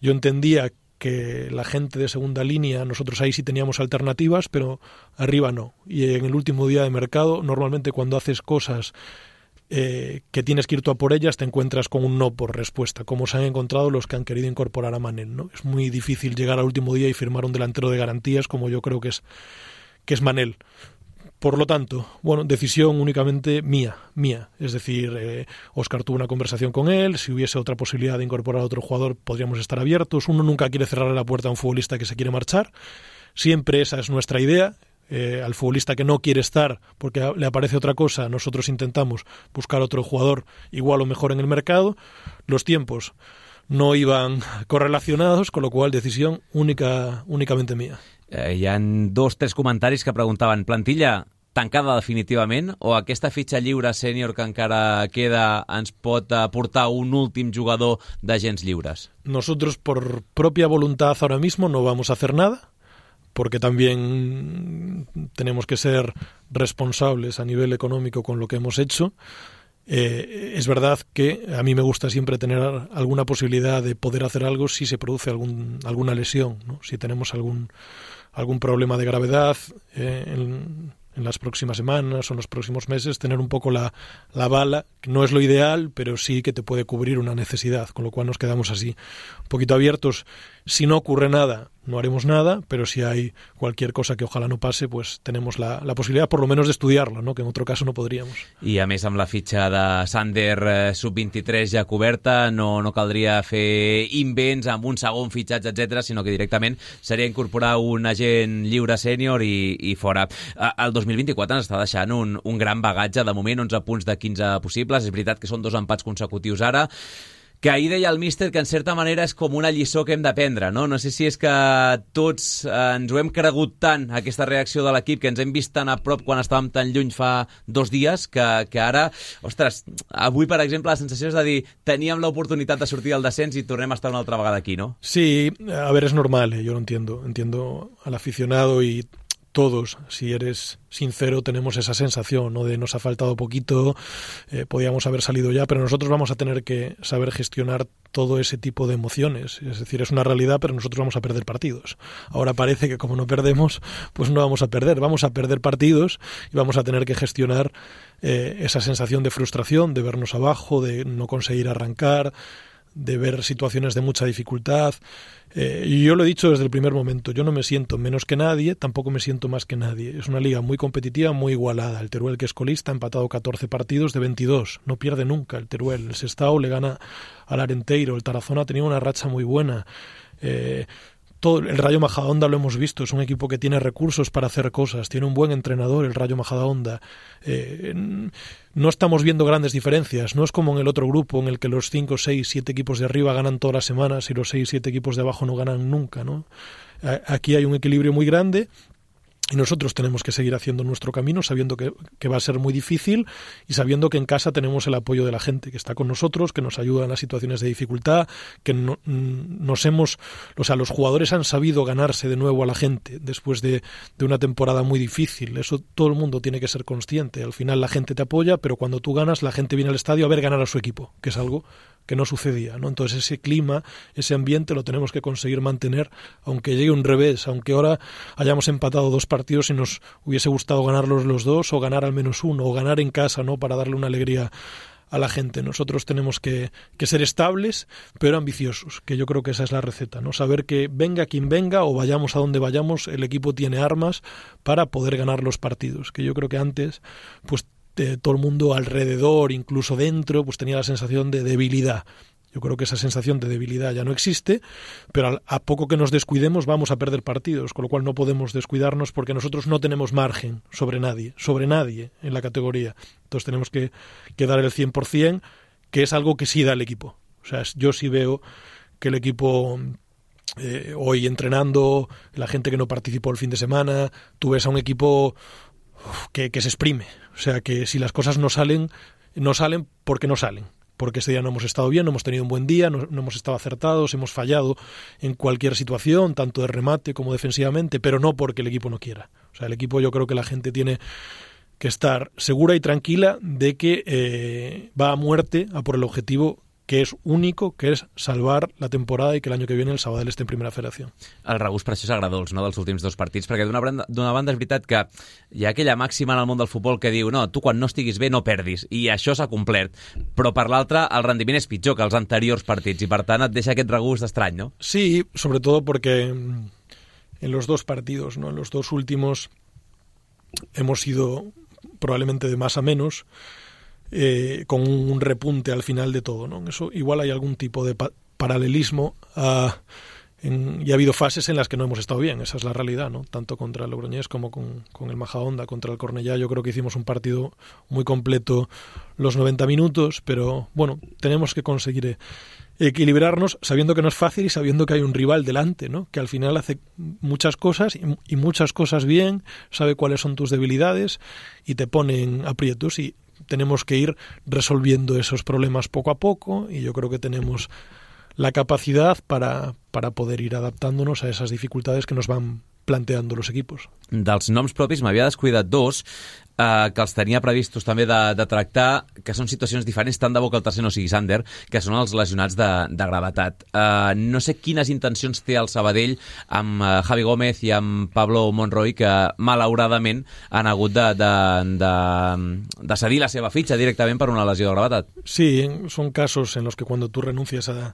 yo entendía que la gente de segunda línea, nosotros ahí sí teníamos alternativas, pero arriba no. Y en el último día de mercado, normalmente cuando haces cosas eh, que tienes que ir tú a por ellas, te encuentras con un no por respuesta, como se han encontrado los que han querido incorporar a Manel. ¿no? Es muy difícil llegar al último día y firmar un delantero de garantías como yo creo que es, que es Manel. Por lo tanto, bueno, decisión únicamente mía, mía. Es decir, eh, Oscar tuvo una conversación con él, si hubiese otra posibilidad de incorporar a otro jugador podríamos estar abiertos. Uno nunca quiere cerrar la puerta a un futbolista que se quiere marchar. Siempre esa es nuestra idea, eh, al futbolista que no quiere estar porque le aparece otra cosa, nosotros intentamos buscar otro jugador igual o mejor en el mercado. Los tiempos no iban correlacionados, con lo cual decisión única, únicamente mía. Eh, hi han dos, tres comentaris que preguntaven plantilla tancada definitivament o aquesta fitxa lliure sènior que encara queda ens pot aportar un últim jugador d'agents lliures? Nosotros por propia voluntad ahora mismo no vamos a hacer nada porque también tenemos que ser responsables a nivel económico con lo que hemos hecho. Eh, es verdad que a mí me gusta siempre tener alguna posibilidad de poder hacer algo si se produce algún, alguna lesión, si tenemos algún, algún problema de gravedad eh, en, en las próximas semanas o en los próximos meses, tener un poco la, la bala, que no es lo ideal, pero sí que te puede cubrir una necesidad, con lo cual nos quedamos así un poquito abiertos. Si no ocurre nada, no haremos nada, pero si hay cualquier cosa que ojalá no pase, pues tenemos la, la posibilidad por lo menos de estudiarla, ¿no? que en otro caso no podríamos. I a més amb la fitxa de Sander eh, sub-23 ja coberta, no, no caldria fer invents amb un segon fitxatge, etc, sinó que directament seria incorporar un agent lliure sènior i, i fora. El 2024 ens està deixant un, un gran bagatge, de moment 11 punts de 15 possibles, és veritat que són dos empats consecutius ara, que ahir deia el míster que en certa manera és com una lliçó que hem d'aprendre, no? No sé si és que tots eh, ens ho hem cregut tant, aquesta reacció de l'equip, que ens hem vist tan a prop quan estàvem tan lluny fa dos dies, que, que ara, ostres, avui, per exemple, la sensació és de dir teníem l'oportunitat de sortir del descens i tornem a estar una altra vegada aquí, ¿no? Sí, a ver, es normal, ¿eh? yo lo entiendo. Entiendo al aficionado y todos, si eres sincero, tenemos esa sensación ¿no? de nos ha faltado poquito, eh, podíamos haber salido ya, pero nosotros vamos a tener que saber gestionar todo ese tipo de emociones. Es decir, es una realidad, pero nosotros vamos a perder partidos. Ahora parece que como no perdemos, pues no vamos a perder. Vamos a perder partidos y vamos a tener que gestionar eh, esa sensación de frustración, de vernos abajo, de no conseguir arrancar, de ver situaciones de mucha dificultad. Eh, y yo lo he dicho desde el primer momento, yo no me siento menos que nadie, tampoco me siento más que nadie. Es una liga muy competitiva, muy igualada. El Teruel, que es colista, ha empatado 14 partidos de 22. No pierde nunca el Teruel. El Sestao le gana al Arenteiro. El Tarazona ha tenido una racha muy buena. Eh, el Rayo Majadahonda lo hemos visto, es un equipo que tiene recursos para hacer cosas, tiene un buen entrenador el Rayo Majadahonda. Eh, no estamos viendo grandes diferencias, no es como en el otro grupo en el que los 5, 6, 7 equipos de arriba ganan todas las semanas y los 6, 7 equipos de abajo no ganan nunca, ¿no? Aquí hay un equilibrio muy grande y nosotros tenemos que seguir haciendo nuestro camino sabiendo que, que, va a ser muy difícil y sabiendo que en casa tenemos el apoyo de la gente que está con nosotros, que nos ayuda en las situaciones de dificultad, que no, nos hemos, o sea, los jugadores han sabido ganarse de nuevo a la gente después de, de, una temporada muy difícil. Eso todo el mundo tiene que ser consciente. Al final la gente te apoya, pero cuando tú ganas, la gente viene al estadio a ver ganar a su equipo, que es algo que no sucedía. ¿no? Entonces ese clima, ese ambiente lo tenemos que conseguir mantener, aunque llegue un revés, aunque ahora hayamos empatado dos partidos y nos hubiese gustado ganarlos los dos o ganar al menos uno o ganar en casa, ¿no? Para darle una alegría a la gente. Nosotros tenemos que, ser estables, pero ambiciosos, que yo creo que esa es la receta, ¿no? Saber que venga quien venga o vayamos a donde vayamos, el equipo tiene armas para poder ganar los partidos, que yo creo que antes, pues todo el mundo alrededor, incluso dentro, pues tenía la sensación de debilidad. Yo creo que esa sensación de debilidad ya no existe, pero a poco que nos descuidemos vamos a perder partidos, con lo cual no podemos descuidarnos porque nosotros no tenemos margen sobre nadie, sobre nadie en la categoría. Entonces tenemos que, que dar el 100%, que es algo que sí da el equipo. O sea, yo sí veo que el equipo eh, hoy entrenando, la gente que no participó el fin de semana, tú ves a un equipo que, que se exprime. O sea que si las cosas no salen, no salen porque no salen. Porque ese día no hemos estado bien, no hemos tenido un buen día, no, hemos estado acertados, hemos fallado en cualquier situación, tanto de remate como defensivamente, pero no porque el equipo no quiera. O sea, el equipo yo creo que la gente tiene que estar segura y tranquila de que eh, va a muerte a por el objetivo que és único, que és salvar la temporada i que l'any que viene el Sabadell esté en primera federació. El regust és agradós, no?, dels últims dos partits, perquè d'una banda, banda és veritat que hi ha aquella màxima en el món del futbol que diu no, tu quan no estiguis bé no perdis, i això s'ha complert, però per l'altra el rendiment és pitjor que els anteriors partits, i per tant et deixa aquest regust estrany, no? Sí, sobretot perquè en los dos partidos, ¿no? en los dos últimos hemos sido probablemente de más a menos, eh, con un repunte al final de todo. ¿no? Eso igual hay algún tipo de pa paralelismo a, en, y ha habido fases en las que no hemos estado bien, esa es la realidad, ¿no? tanto contra el Logroñés como con, con el Majahonda, contra el Cornellá. Yo creo que hicimos un partido muy completo los 90 minutos, pero bueno, tenemos que conseguir equilibrarnos sabiendo que no es fácil y sabiendo que hay un rival delante, ¿no? que al final hace muchas cosas y, y muchas cosas bien, sabe cuáles son tus debilidades y te pone en aprietos y tenemos que ir resolviendo esos problemas poco a poco y yo creo que tenemos la capacidad para, para poder ir adaptándonos a esas dificultades que nos van planteando los equipos. Dels noms propis m'havia descuidat dos eh, que els tenia previstos també de, de tractar, que són situacions diferents, tant de bo que el tercer no sigui Sander, que són els lesionats de, de gravetat. Eh, no sé quines intencions té el Sabadell amb eh, Javi Gómez i amb Pablo Monroy, que malauradament han hagut de, de, de, de cedir la seva fitxa directament per una lesió de gravetat. Sí, són casos en los que cuando tú renuncias a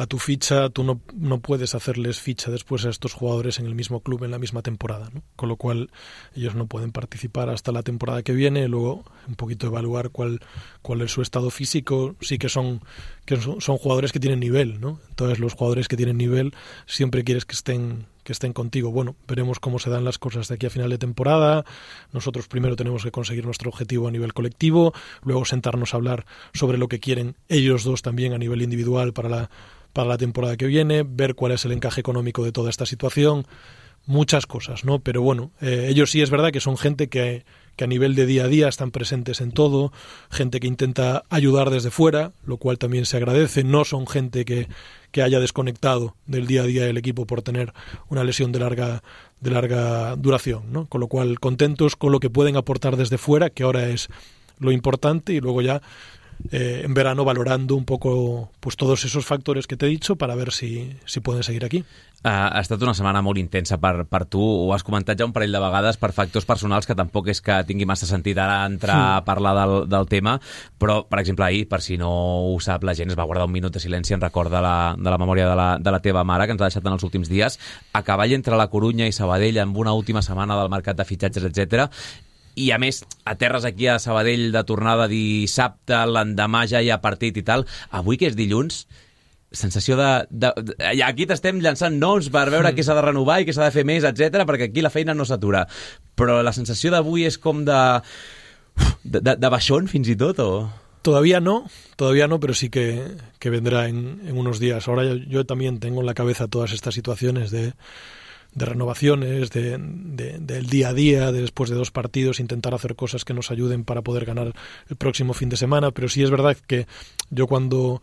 a tu ficha, tú no, no puedes hacerles ficha después a estos jugadores en el mismo club en la misma temporada, ¿no? con lo cual ellos no pueden participar hasta la temporada que viene, luego un poquito evaluar cuál, cuál es su estado físico, sí que son que son, son jugadores que tienen nivel, ¿no? Entonces los jugadores que tienen nivel siempre quieres que estén que estén contigo. Bueno, veremos cómo se dan las cosas de aquí a final de temporada. Nosotros primero tenemos que conseguir nuestro objetivo a nivel colectivo, luego sentarnos a hablar sobre lo que quieren ellos dos también a nivel individual para la para la temporada que viene, ver cuál es el encaje económico de toda esta situación, muchas cosas, ¿no? Pero bueno, eh, ellos sí es verdad que son gente que, que a nivel de día a día están presentes en todo, gente que intenta ayudar desde fuera, lo cual también se agradece, no son gente que, que haya desconectado del día a día del equipo por tener una lesión de larga, de larga duración, ¿no? Con lo cual contentos con lo que pueden aportar desde fuera, que ahora es lo importante, y luego ya eh, en verano valorando un poco pues todos esos factores que te he dicho para ver si, si pueden seguir aquí. Uh, ha estat una setmana molt intensa per, per tu, ho has comentat ja un parell de vegades per factors personals que tampoc és que tingui massa sentit ara entrar sí. a parlar del, del tema, però, per exemple, ahir, per si no ho sap la gent, es va guardar un minut de silenci en record de la, de la memòria de la, de la teva mare, que ens ha deixat en els últims dies, a cavall entre la Corunya i Sabadell amb una última setmana del mercat de fitxatges, etc i a més aterres aquí a Sabadell de tornada dissabte, l'endemà ja hi ha partit i tal. Avui que és dilluns, sensació de... de, de aquí t'estem llançant noms per veure mm. què s'ha de renovar i què s'ha de fer més, etc perquè aquí la feina no s'atura. Però la sensació d'avui és com de, de, de, de baixón, fins i tot, o...? Todavía no, todavía no, pero sí que, que vendrá en, en unos días. Ahora yo, yo también tengo en la cabeza todas estas situaciones de de renovaciones, de, del día a día, de después de dos partidos, intentar hacer cosas que nos ayuden para poder ganar el próximo fin de semana. Pero sí es verdad que yo cuando,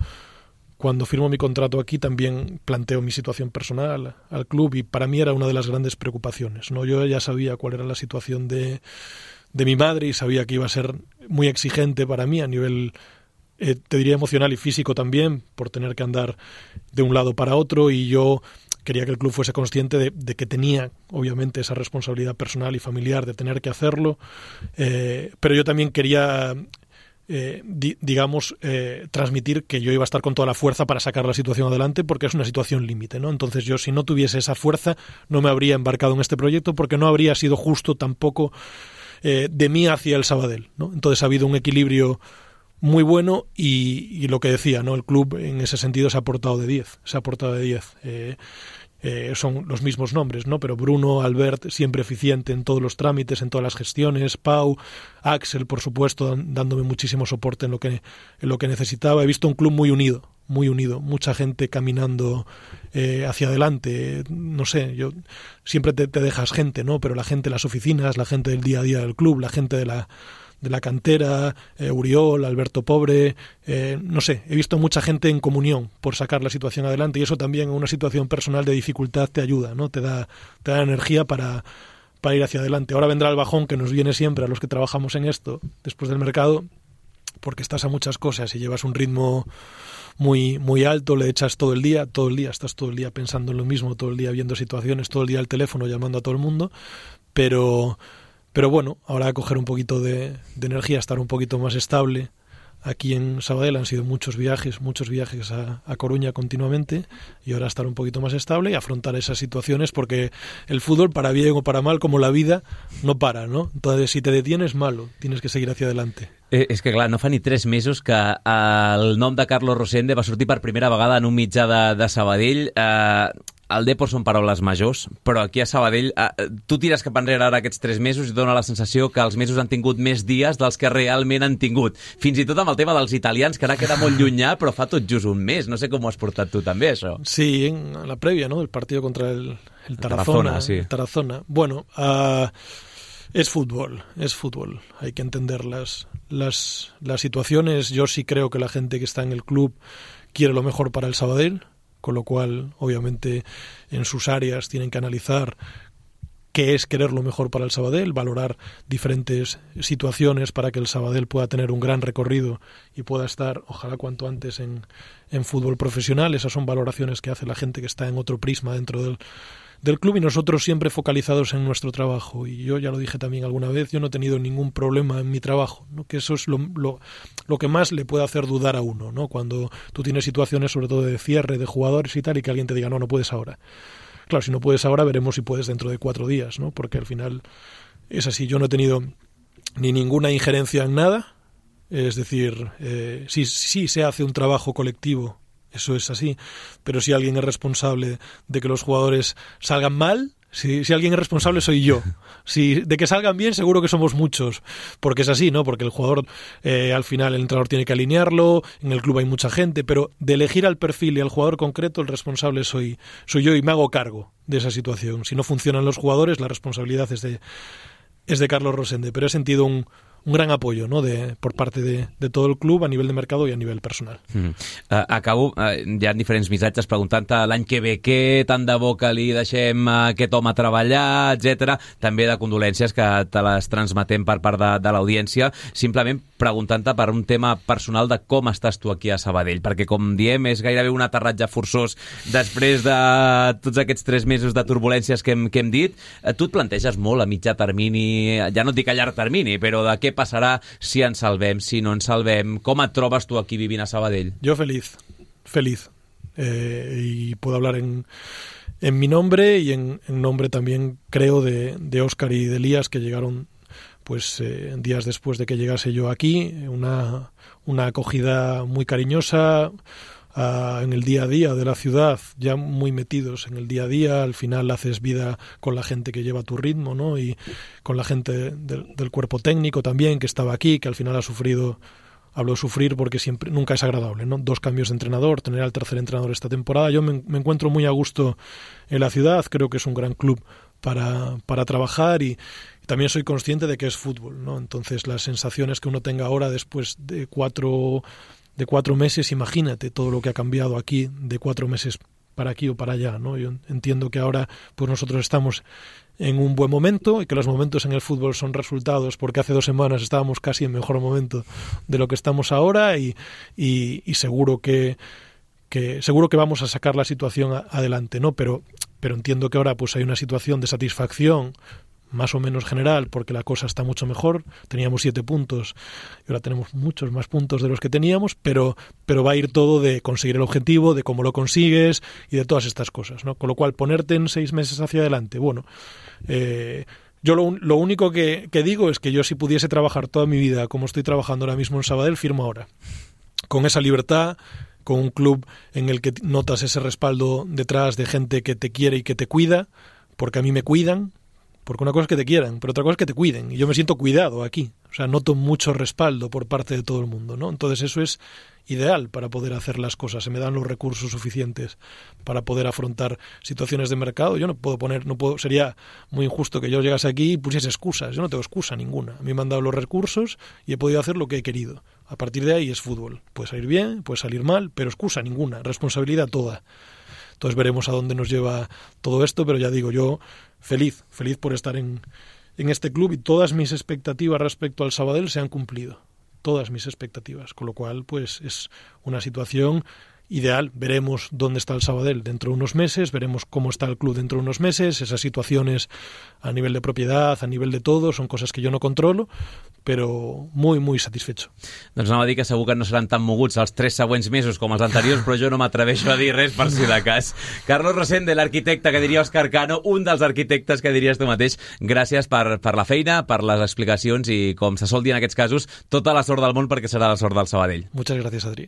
cuando firmo mi contrato aquí también planteo mi situación personal al club y para mí era una de las grandes preocupaciones. ¿no? Yo ya sabía cuál era la situación de, de mi madre y sabía que iba a ser muy exigente para mí a nivel eh, te diría emocional y físico también, por tener que andar de un lado para otro y yo quería que el club fuese consciente de, que tenía, obviamente, esa responsabilidad personal y familiar de tener que hacerlo, eh, pero yo también quería, eh, digamos, transmitir que yo iba a estar con toda la fuerza para sacar la situación adelante, porque es una situación límite, ¿no? Entonces yo, si no tuviese esa fuerza, no me habría embarcado en este proyecto, porque no habría sido justo tampoco de mí hacia el Sabadell, ¿no? Entonces ha habido un equilibrio muy bueno y, lo que decía, ¿no? El club en ese sentido se ha portado de 10, se ha portado de 10. Eh, eh, son los mismos nombres, ¿no? Pero Bruno, Albert, siempre eficiente en todos los trámites, en todas las gestiones, Pau, Axel, por supuesto, dándome muchísimo soporte en lo que, en lo que necesitaba. He visto un club muy unido, muy unido, mucha gente caminando eh, hacia adelante. No sé, yo siempre te, te dejas gente, ¿no? Pero la gente de las oficinas, la gente del día a día del club, la gente de la de la cantera, eh, Uriol, Alberto Pobre, eh, no sé, he visto mucha gente en comunión por sacar la situación adelante y eso también en una situación personal de dificultad te ayuda, ¿no? Te da, te da energía para, para ir hacia adelante. Ahora vendrá el bajón que nos viene siempre a los que trabajamos en esto después del mercado, porque estás a muchas cosas y llevas un ritmo muy muy alto, le echas todo el día, todo el día, estás todo el día pensando en lo mismo, todo el día viendo situaciones, todo el día al teléfono llamando a todo el mundo, pero pero bueno, ahora coger un poquito de, energía, estar un poquito más estable. Aquí en Sabadell han sido muchos viajes, muchos viajes a, Coruña continuamente y ahora estar un poquito más estable y afrontar esas situaciones porque el fútbol, para bien o para mal, como la vida, no para, ¿no? Entonces, si te detienes, malo, tienes que seguir hacia adelante. Eh, és que, clar, no fa ni tres mesos que el nom de Carlos Rosende va sortir per primera vegada en un mitjà de, de Sabadell. Eh, el Depor són paraules majors, però aquí a Sabadell eh, tu tires cap enrere ara aquests tres mesos i dona la sensació que els mesos han tingut més dies dels que realment han tingut. Fins i tot amb el tema dels italians, que ara queda molt llunyà, però fa tot just un mes. No sé com ho has portat tu també, això. Sí, en la prèvia, ¿no? El partit contra el, el Tarazona. Tarazona, sí. Tarazona. Bueno, uh, es fútbol, es fútbol. Hay que entender las, las, las situaciones. Yo sí creo que la gente que está en el club quiere lo mejor para el Sabadell con lo cual, obviamente, en sus áreas tienen que analizar qué es querer lo mejor para el Sabadell, valorar diferentes situaciones para que el Sabadell pueda tener un gran recorrido y pueda estar, ojalá cuanto antes, en, en fútbol profesional. Esas son valoraciones que hace la gente que está en otro prisma dentro del, del club y nosotros siempre focalizados en nuestro trabajo. Y yo ya lo dije también alguna vez, yo no he tenido ningún problema en mi trabajo, ¿no? que eso es lo, lo, lo, que más le puede hacer dudar a uno, ¿no? cuando tú tienes situaciones sobre todo de cierre de jugadores y tal y que alguien te diga, no, no puedes ahora. Claro, si no puedes ahora, veremos si puedes dentro de cuatro días, ¿no? porque al final es así, yo no he tenido ni ninguna injerencia en nada, es decir, eh, si, si se hace un trabajo colectivo eso es así. Pero si alguien es responsable de que los jugadores salgan mal, si, si, alguien es responsable soy yo. Si de que salgan bien, seguro que somos muchos. Porque es así, ¿no? Porque el jugador, eh, al final, el entrenador tiene que alinearlo, en el club hay mucha gente, pero de elegir al perfil y al jugador concreto, el responsable soy, soy yo y me hago cargo de esa situación. Si no funcionan los jugadores, la responsabilidad es de, es de Carlos Rosende. Pero he sentido un, un gran apoyo ¿no? de, por parte de, de tot el club a nivell de mercado i a nivell personal. Mm. Uh, acabo, uh, hi ha diferents missatges preguntant-te l'any que ve què, tant de bo que li deixem uh, aquest home treballar, etc. També de condolències que te les transmetem per part de, de l'audiència, simplement preguntant-te per un tema personal de com estàs tu aquí a Sabadell, perquè com diem és gairebé un aterratge forçós després de tots aquests tres mesos de turbulències que hem, que hem dit. Tu et planteges molt a mitjà termini, ja no et dic a llarg termini, però de què passarà si ens salvem, si no ens salvem. Com et trobes tu aquí vivint a Sabadell? Yo feliz, feliz. Eh, y puedo hablar en, en mi nombre y en, en nombre también, creo, de, de Oscar y de Elías, que llegaron pues eh, días después de que llegase yo aquí, una, una acogida muy cariñosa, en el día a día de la ciudad, ya muy metidos en el día a día, al final haces vida con la gente que lleva tu ritmo, ¿no? Y con la gente del, cuerpo técnico también, que estaba aquí, que al final ha sufrido hablo de sufrir porque siempre nunca es agradable, ¿no? Dos cambios de entrenador, tener al tercer entrenador esta temporada. Yo me, me encuentro muy a gusto en la ciudad, creo que es un gran club para, para trabajar y, también soy consciente de que es fútbol, ¿no? Entonces las sensaciones que uno tenga ahora después de cuatro de cuatro meses, imagínate todo lo que ha cambiado aquí de cuatro meses para aquí o para allá, ¿no? Yo entiendo que ahora pues nosotros estamos en un buen momento y que los momentos en el fútbol son resultados porque hace dos semanas estábamos casi en mejor momento de lo que estamos ahora y, y, y seguro que, que seguro que vamos a sacar la situación adelante, ¿no? Pero pero entiendo que ahora pues hay una situación de satisfacción más o menos general porque la cosa está mucho mejor. Teníamos siete puntos y ahora tenemos muchos más puntos de los que teníamos, pero, pero va a ir todo de conseguir el objetivo, de cómo lo consigues y de todas estas cosas. ¿no? Con lo cual, ponerte en seis meses hacia adelante, bueno, eh, yo lo, lo único que, que, digo es que yo si pudiese trabajar toda mi vida como estoy trabajando ahora mismo en Sabadell, firmo ahora. Con esa libertad, con un club en el que notas ese respaldo detrás de gente que te quiere y que te cuida, porque a mí me cuidan, porque una cosa es que te quieran, pero otra cosa es que te cuiden. Y yo me siento cuidado aquí. O sea, noto mucho respaldo por parte de todo el mundo, ¿no? Entonces eso es ideal para poder hacer las cosas. Se me dan los recursos suficientes para poder afrontar situaciones de mercado. Yo no puedo poner, no puedo, sería muy injusto que yo llegase aquí y pusiese excusas. Yo no tengo excusa ninguna. A mí me han dado los recursos y he podido hacer lo que he querido. A partir de ahí es fútbol. Puede salir bien, puede salir mal, pero excusa ninguna, responsabilidad toda. Entonces veremos a dónde nos lleva todo esto, pero ya digo, yo feliz, feliz por estar en, en este club y todas mis expectativas respecto al Sabadell se han cumplido. Todas mis expectativas. Con lo cual, pues es una situación ideal. Veremos dónde está el Sabadell dentro de unos meses, veremos cómo está el club dentro de unos meses. Esas situaciones a nivel de propiedad, a nivel de todo, son cosas que yo no controlo, però muy, muy satisfecho. Doncs anava a dir que segur que no seran tan moguts els tres següents mesos com els anteriors, però jo no m'atreveixo a dir res per si de cas. Carlos Rosende, l'arquitecte que diria Òscar Cano, un dels arquitectes que diries tu mateix, gràcies per, per la feina, per les explicacions i, com se sol dir en aquests casos, tota la sort del món perquè serà la sort del Sabadell. Muchas gracias, Adri.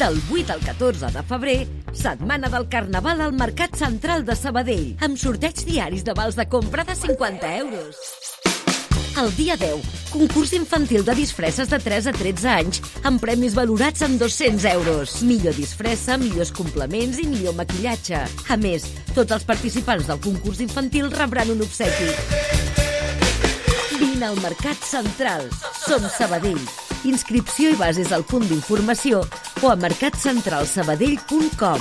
Del 8 al 14 de febrer, setmana del Carnaval al Mercat Central de Sabadell, amb sorteig diaris de vals de compra de 50 euros. El dia 10, concurs infantil de disfresses de 3 a 13 anys, amb premis valorats en 200 euros. Millor disfressa, millors complements i millor maquillatge. A més, tots els participants del concurs infantil rebran un obsequi. Vine al Mercat Central. Som Sabadell. Inscripció i bases al punt d'informació o a mercatcentralsabadell.com.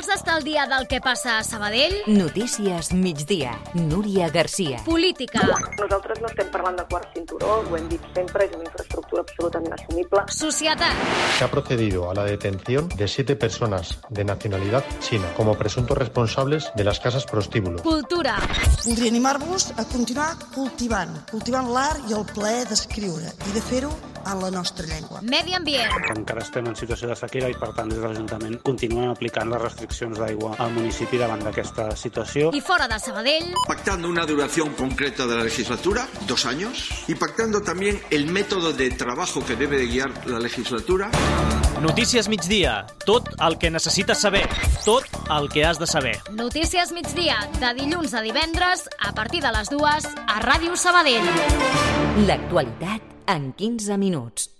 Vols estar al dia del que passa a Sabadell? Notícies migdia. Núria Garcia. Política. Nosaltres no estem parlant de quart cinturó, ho hem dit sempre, és una infraestructura absolutament assumible. Societat. Se ha procedido a la detención de siete personas de nacionalidad china como presuntos responsables de las casas prostíbulo. Cultura. Voldria animar-vos a continuar cultivant, cultivant l'art i el plaer d'escriure i de fer-ho en la nostra llengua. Medi ambient. Encara estem en situació de sequera i, per tant, des de l'Ajuntament continuem aplicant les restriccions d'aigua al municipi davant d'aquesta situació. I fora de Sabadell, Pactando una duración concreta de la legislatura, dos años, y pactando también el método de trabajo que debe de guiar la legislatura. Notícies migdia. Tot el que necessites saber. Tot el que has de saber. Notícies migdia, de dilluns a divendres, a partir de les dues, a Ràdio Sabadell. L'actualitat en 15 minuts.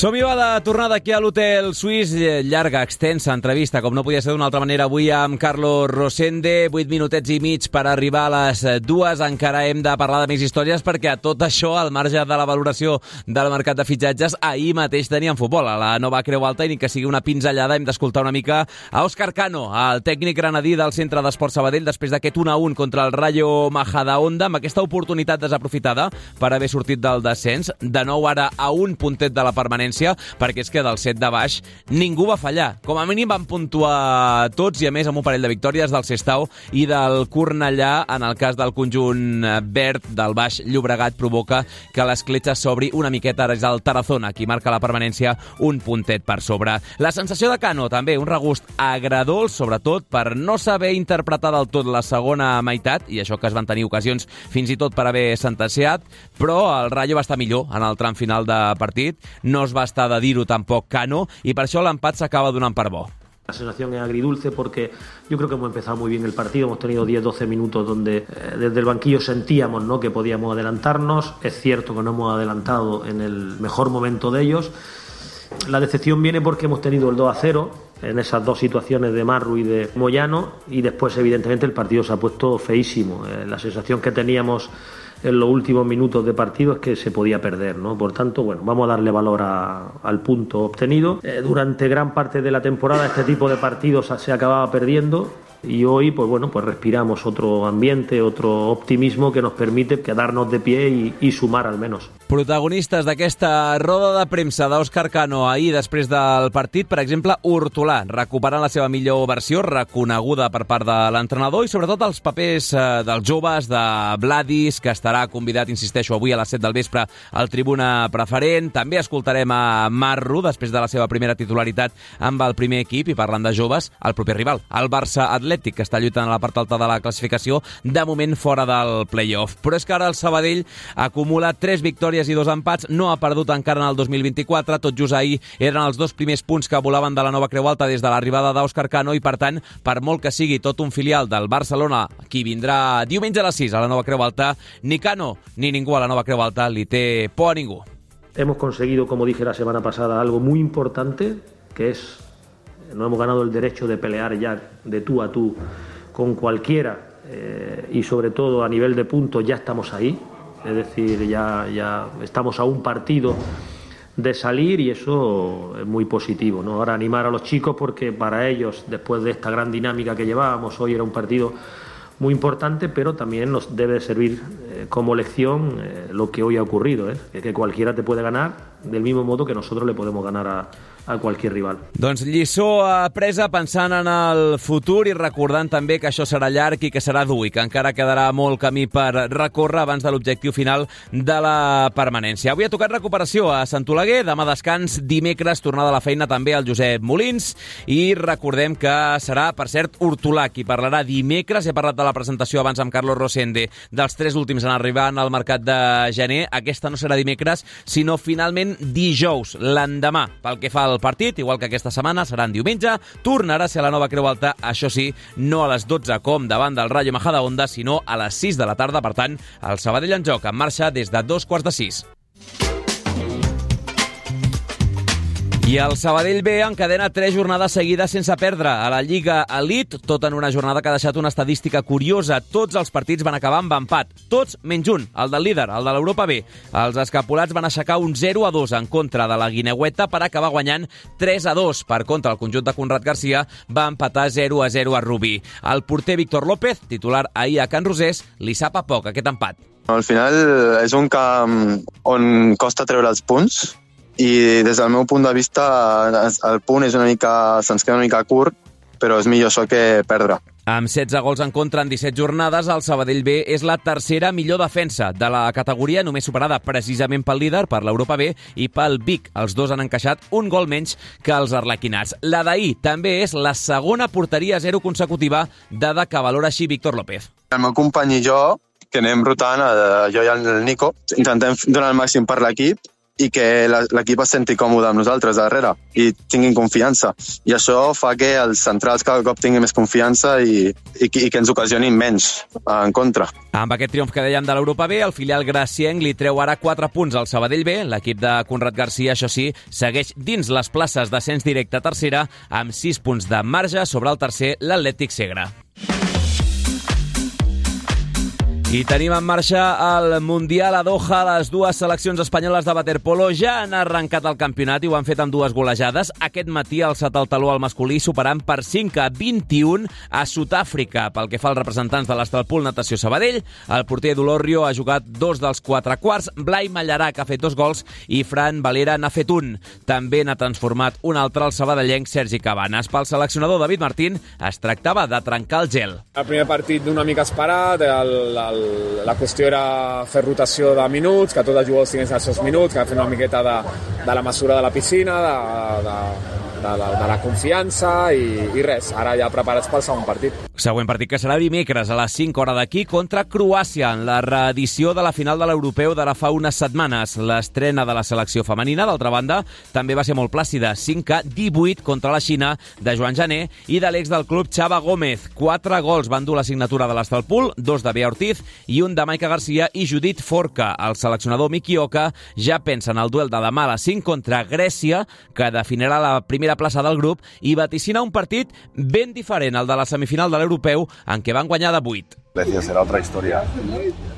Som-hi va de tornada aquí a l'Hotel Suís. Eh, Llarga, extensa entrevista, com no podia ser d'una altra manera, avui amb Carlos Rosende. Vuit minutets i mig per arribar a les dues. Encara hem de parlar de més històries perquè a tot això, al marge de la valoració del mercat de fitxatges, ahir mateix teníem futbol. A la nova Creu Alta, i ni que sigui una pinzellada, hem d'escoltar una mica a Òscar Cano, el tècnic granadí del Centre d'Esport Sabadell, després d'aquest 1-1 contra el Rayo Majadahonda, amb aquesta oportunitat desaprofitada per haver sortit del descens. De nou ara a un puntet de la permanència permanència, perquè és que del set de baix ningú va fallar. Com a mínim van puntuar tots i a més amb un parell de victòries del Sestau i del Cornellà. En el cas del conjunt verd del Baix Llobregat provoca que l'escletxa s'obri una miqueta. És el Tarazona qui marca la permanència un puntet per sobre. La sensació de Cano també, un regust agradolç, sobretot per no saber interpretar del tot la segona meitat, i això que es van tenir ocasions fins i tot per haver sentenciat, però el Rayo va estar millor en el tram final de partit, no es va estar de dir-ho tampoc Cano, i per això l'empat s'acaba donant per bo. La sensación es agridulce porque yo creo que hemos empezado muy bien el partido, hemos tenido 10-12 minutos donde eh, desde el banquillo sentíamos ¿no? que podíamos adelantarnos, es cierto que no hemos adelantado en el mejor momento de ellos, la decepción viene porque hemos tenido el 2 0 en esas dos situaciones de Marru y de Moyano y después evidentemente el partido se ha puesto feísimo. Eh, la sensación que teníamos en los últimos minutos de partido es que se podía perder, ¿no? Por tanto, bueno, vamos a darle valor al punto obtenido. Eh, durante gran parte de la temporada este tipo de partidos se acababa perdiendo y hoy pues bueno pues respiramos otro ambiente otro optimismo que nos permite quedarnos de pie y, y sumar al menos Protagonistes d'aquesta roda de premsa d'Òscar Cano ahir després del partit, per exemple, Hortolà, recuperant la seva millor versió, reconeguda per part de l'entrenador, i sobretot els papers eh, dels joves, de Vladis, que estarà convidat, insisteixo, avui a les 7 del vespre al tribuna preferent. També escoltarem a Marro, després de la seva primera titularitat amb el primer equip, i parlant de joves, el proper rival, el Barça Atlètic, que està lluitant a la part alta de la classificació, de moment fora del play-off. Però és que ara el Sabadell acumula 3 victòries i dos empats, no ha perdut encara en el 2024, tot just ahir eren els dos primers punts que volaven de la nova Creu Alta des de l'arribada d'Òscar Cano i, per tant, per molt que sigui tot un filial del Barcelona, qui vindrà diumenge a les 6 a la nova Creu Alta, ni Cano ni ningú a la nova Creu Alta li té por a ningú. Hemos conseguido, como dije la semana pasada, algo muy importante, que es, no hemos ganado el derecho de pelear ya de tú a tú con cualquiera eh, y sobre todo a nivel de puntos ya estamos ahí, es decir, ya, ya estamos a un partido de salir y eso es muy positivo. ¿no? Ahora animar a los chicos porque para ellos, después de esta gran dinámica que llevábamos, hoy era un partido muy importante, pero también nos debe servir eh, como lección eh, lo que hoy ha ocurrido, que cualquiera te puede ganar del mismo modo que nosotros le podemos ganar a, a qualsevol rival. Doncs lliçó apresa pensant en el futur i recordant també que això serà llarg i que serà dur i que encara quedarà molt camí per recórrer abans de l'objectiu final de la permanència. Avui ha tocat recuperació a Sant Oleguer, demà descans, dimecres tornada a la feina també al Josep Molins i recordem que serà, per cert, Hortolà qui parlarà dimecres. He parlat de la presentació abans amb Carlos Rosende dels tres últims en arribar al mercat de gener. Aquesta no serà dimecres, sinó finalment dijous, l'endemà, pel que fa al partit, igual que aquesta setmana, serà en diumenge. Tornarà a ser a la nova Creu Alta, això sí, no a les 12 com davant del Rayo Majadahonda, sinó a les 6 de la tarda. Per tant, el Sabadell en joc en marxa des de dos quarts de sis. I el Sabadell B encadena tres jornades seguides sense perdre. A la Lliga Elite, tot en una jornada que ha deixat una estadística curiosa. Tots els partits van acabar amb empat. Tots menys un, el del líder, el de l'Europa B. Els escapulats van aixecar un 0 a 2 en contra de la Guineueta per acabar guanyant 3 a 2. Per contra, el conjunt de Conrad Garcia va empatar 0 a 0 a Rubí. El porter Víctor López, titular ahir a Can Rosés, li sap a poc aquest empat. Al final és un camp on costa treure els punts, i des del meu punt de vista el punt és una mica, se'ns queda una mica curt, però és millor això que perdre. Amb 16 gols en contra en 17 jornades, el Sabadell B és la tercera millor defensa de la categoria, només superada precisament pel líder, per l'Europa B i pel Vic. Els dos han encaixat un gol menys que els arlequinats. La d'ahir també és la segona porteria zero consecutiva, dada que valora així Víctor López. El meu company i jo, que anem rotant, eh, jo i el Nico, intentem donar el màxim per l'equip i que l'equip es senti còmode amb nosaltres darrere i tinguin confiança. I això fa que els centrals cada cop tinguin més confiança i, i, i que ens ocasionin menys en contra. Amb aquest triomf que dèiem de l'Europa B, el filial gracienc li treu ara 4 punts al Sabadell B. L'equip de Conrad Garcia, això sí, segueix dins les places d'ascens directe a tercera amb 6 punts de marge sobre el tercer, l'Atlètic Segre. I tenim en marxa el Mundial a Doha. Les dues seleccions espanyoles de waterpolo ja han arrencat el campionat i ho han fet amb dues golejades. Aquest matí ha alçat el taló al masculí superant per 5 a 21 a Sud-àfrica. Pel que fa als representants de l'Estalpol Natació Sabadell, el porter d'Olorrio ha jugat dos dels quatre quarts, Blai Mallarà, que ha fet dos gols, i Fran Valera n'ha fet un. També n'ha transformat un altre el sabadellenc Sergi Cabanes. Pel seleccionador David Martín es tractava de trencar el gel. El primer partit d'una mica esperat, el, el la qüestió era fer rotació de minuts, que tots els jugadors tinguessin els seus minuts, que fer una miqueta de, de la mesura de la piscina, de, de, de, de, de la confiança i, i res, ara ja preparats pel segon partit. Següent partit que serà dimecres a les 5 hores d'aquí contra Croàcia en la reedició de la final de l'Europeu de fa unes setmanes. L'estrena de la selecció femenina, d'altra banda, també va ser molt plàcida. 5 a 18 contra la Xina de Joan Jané i de l'ex del club Xava Gómez. Quatre gols van dur la signatura de l'Estalpul, dos de Bea Ortiz i un de Maica Garcia i Judit Forca. El seleccionador Miki Oka ja pensa en el duel de demà a les 5 contra Grècia, que definirà la primera plaça del grup i vaticina un partit ben diferent al de la semifinal de l'Europeu europeu en què van guanyar de 8. Decía, será otra historia.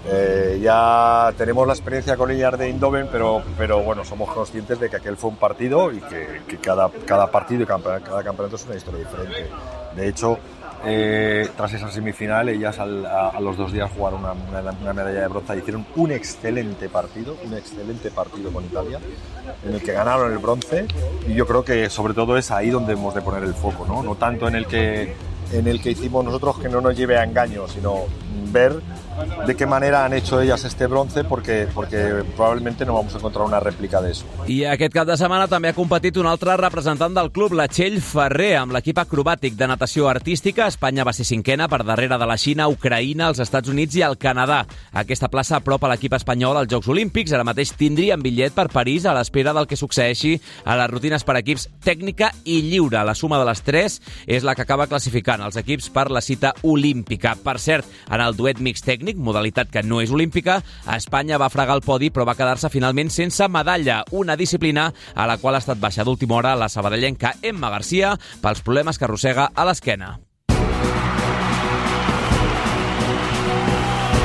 Eh, ya tenemos la experiencia con Illar de Indoven, pero, pero bueno, somos conscientes de que aquel fue un partido y que, que cada, cada partido y cada, cada campeonato es una historia diferente. De hecho, eh, tras esa semifinal, ellas al, a, los dos días jugaron una, medalla de bronce, hicieron un excelente partido, un excelente partido con Italia, en el que ganaron el bronce. Y yo creo que sobre todo es ahí donde hemos de poner el foco, no, no tanto en el que en el que hicimos nosotros que no nos lleve a engaño, sino ver de qué manera han hecho ellas este bronce porque, porque probablement no vamos a encontrar una rèplica d'això. I aquest cap de setmana també ha competit un altre representant del club, la Txell Ferrer, amb l'equip acrobàtic de natació artística. Espanya va ser cinquena per darrere de la Xina, Ucraïna, els Estats Units i el Canadà. Aquesta plaça apropa l'equip espanyol als Jocs Olímpics. Ara mateix tindrien bitllet per París a l'espera del que succeeixi a les rutines per equips tècnica i lliure. La suma de les tres és la que acaba classificant els equips per la cita olímpica. Per cert, en el duet mix tècnic, modalitat que no és olímpica, Espanya va fregar el podi però va quedar-se finalment sense medalla, una disciplina a la qual ha estat baixa d'última hora la sabadellenca Emma Garcia pels problemes que arrossega a l'esquena.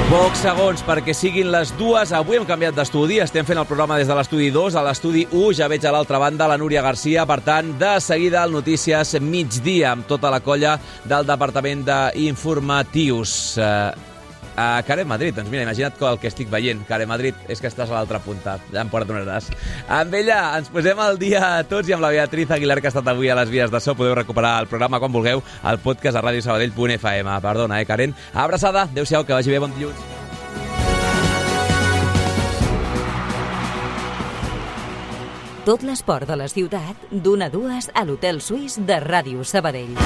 Pocs segons perquè siguin les dues. Avui hem canviat d'estudi, estem fent el programa des de l'estudi 2. A l'estudi 1 ja veig a l'altra banda la Núria Garcia. Per tant, de seguida el Notícies migdia amb tota la colla del Departament d'Informatius. Uh, a Care Madrid. Doncs mira, imagina't el que estic veient. Care Madrid, és que estàs a l'altra punta. Ja em perdonaràs. Amb ella ens posem al dia a tots i amb la Beatriz Aguilar, que ha estat avui a les vies de so. Podeu recuperar el programa quan vulgueu al podcast a radiosabadell.fm. Perdona, eh, Karen? Abraçada, adeu-siau, que vagi bé, bon dilluns. Tot l'esport de la ciutat, d'una a dues a l'Hotel Suís de Ràdio Sabadell.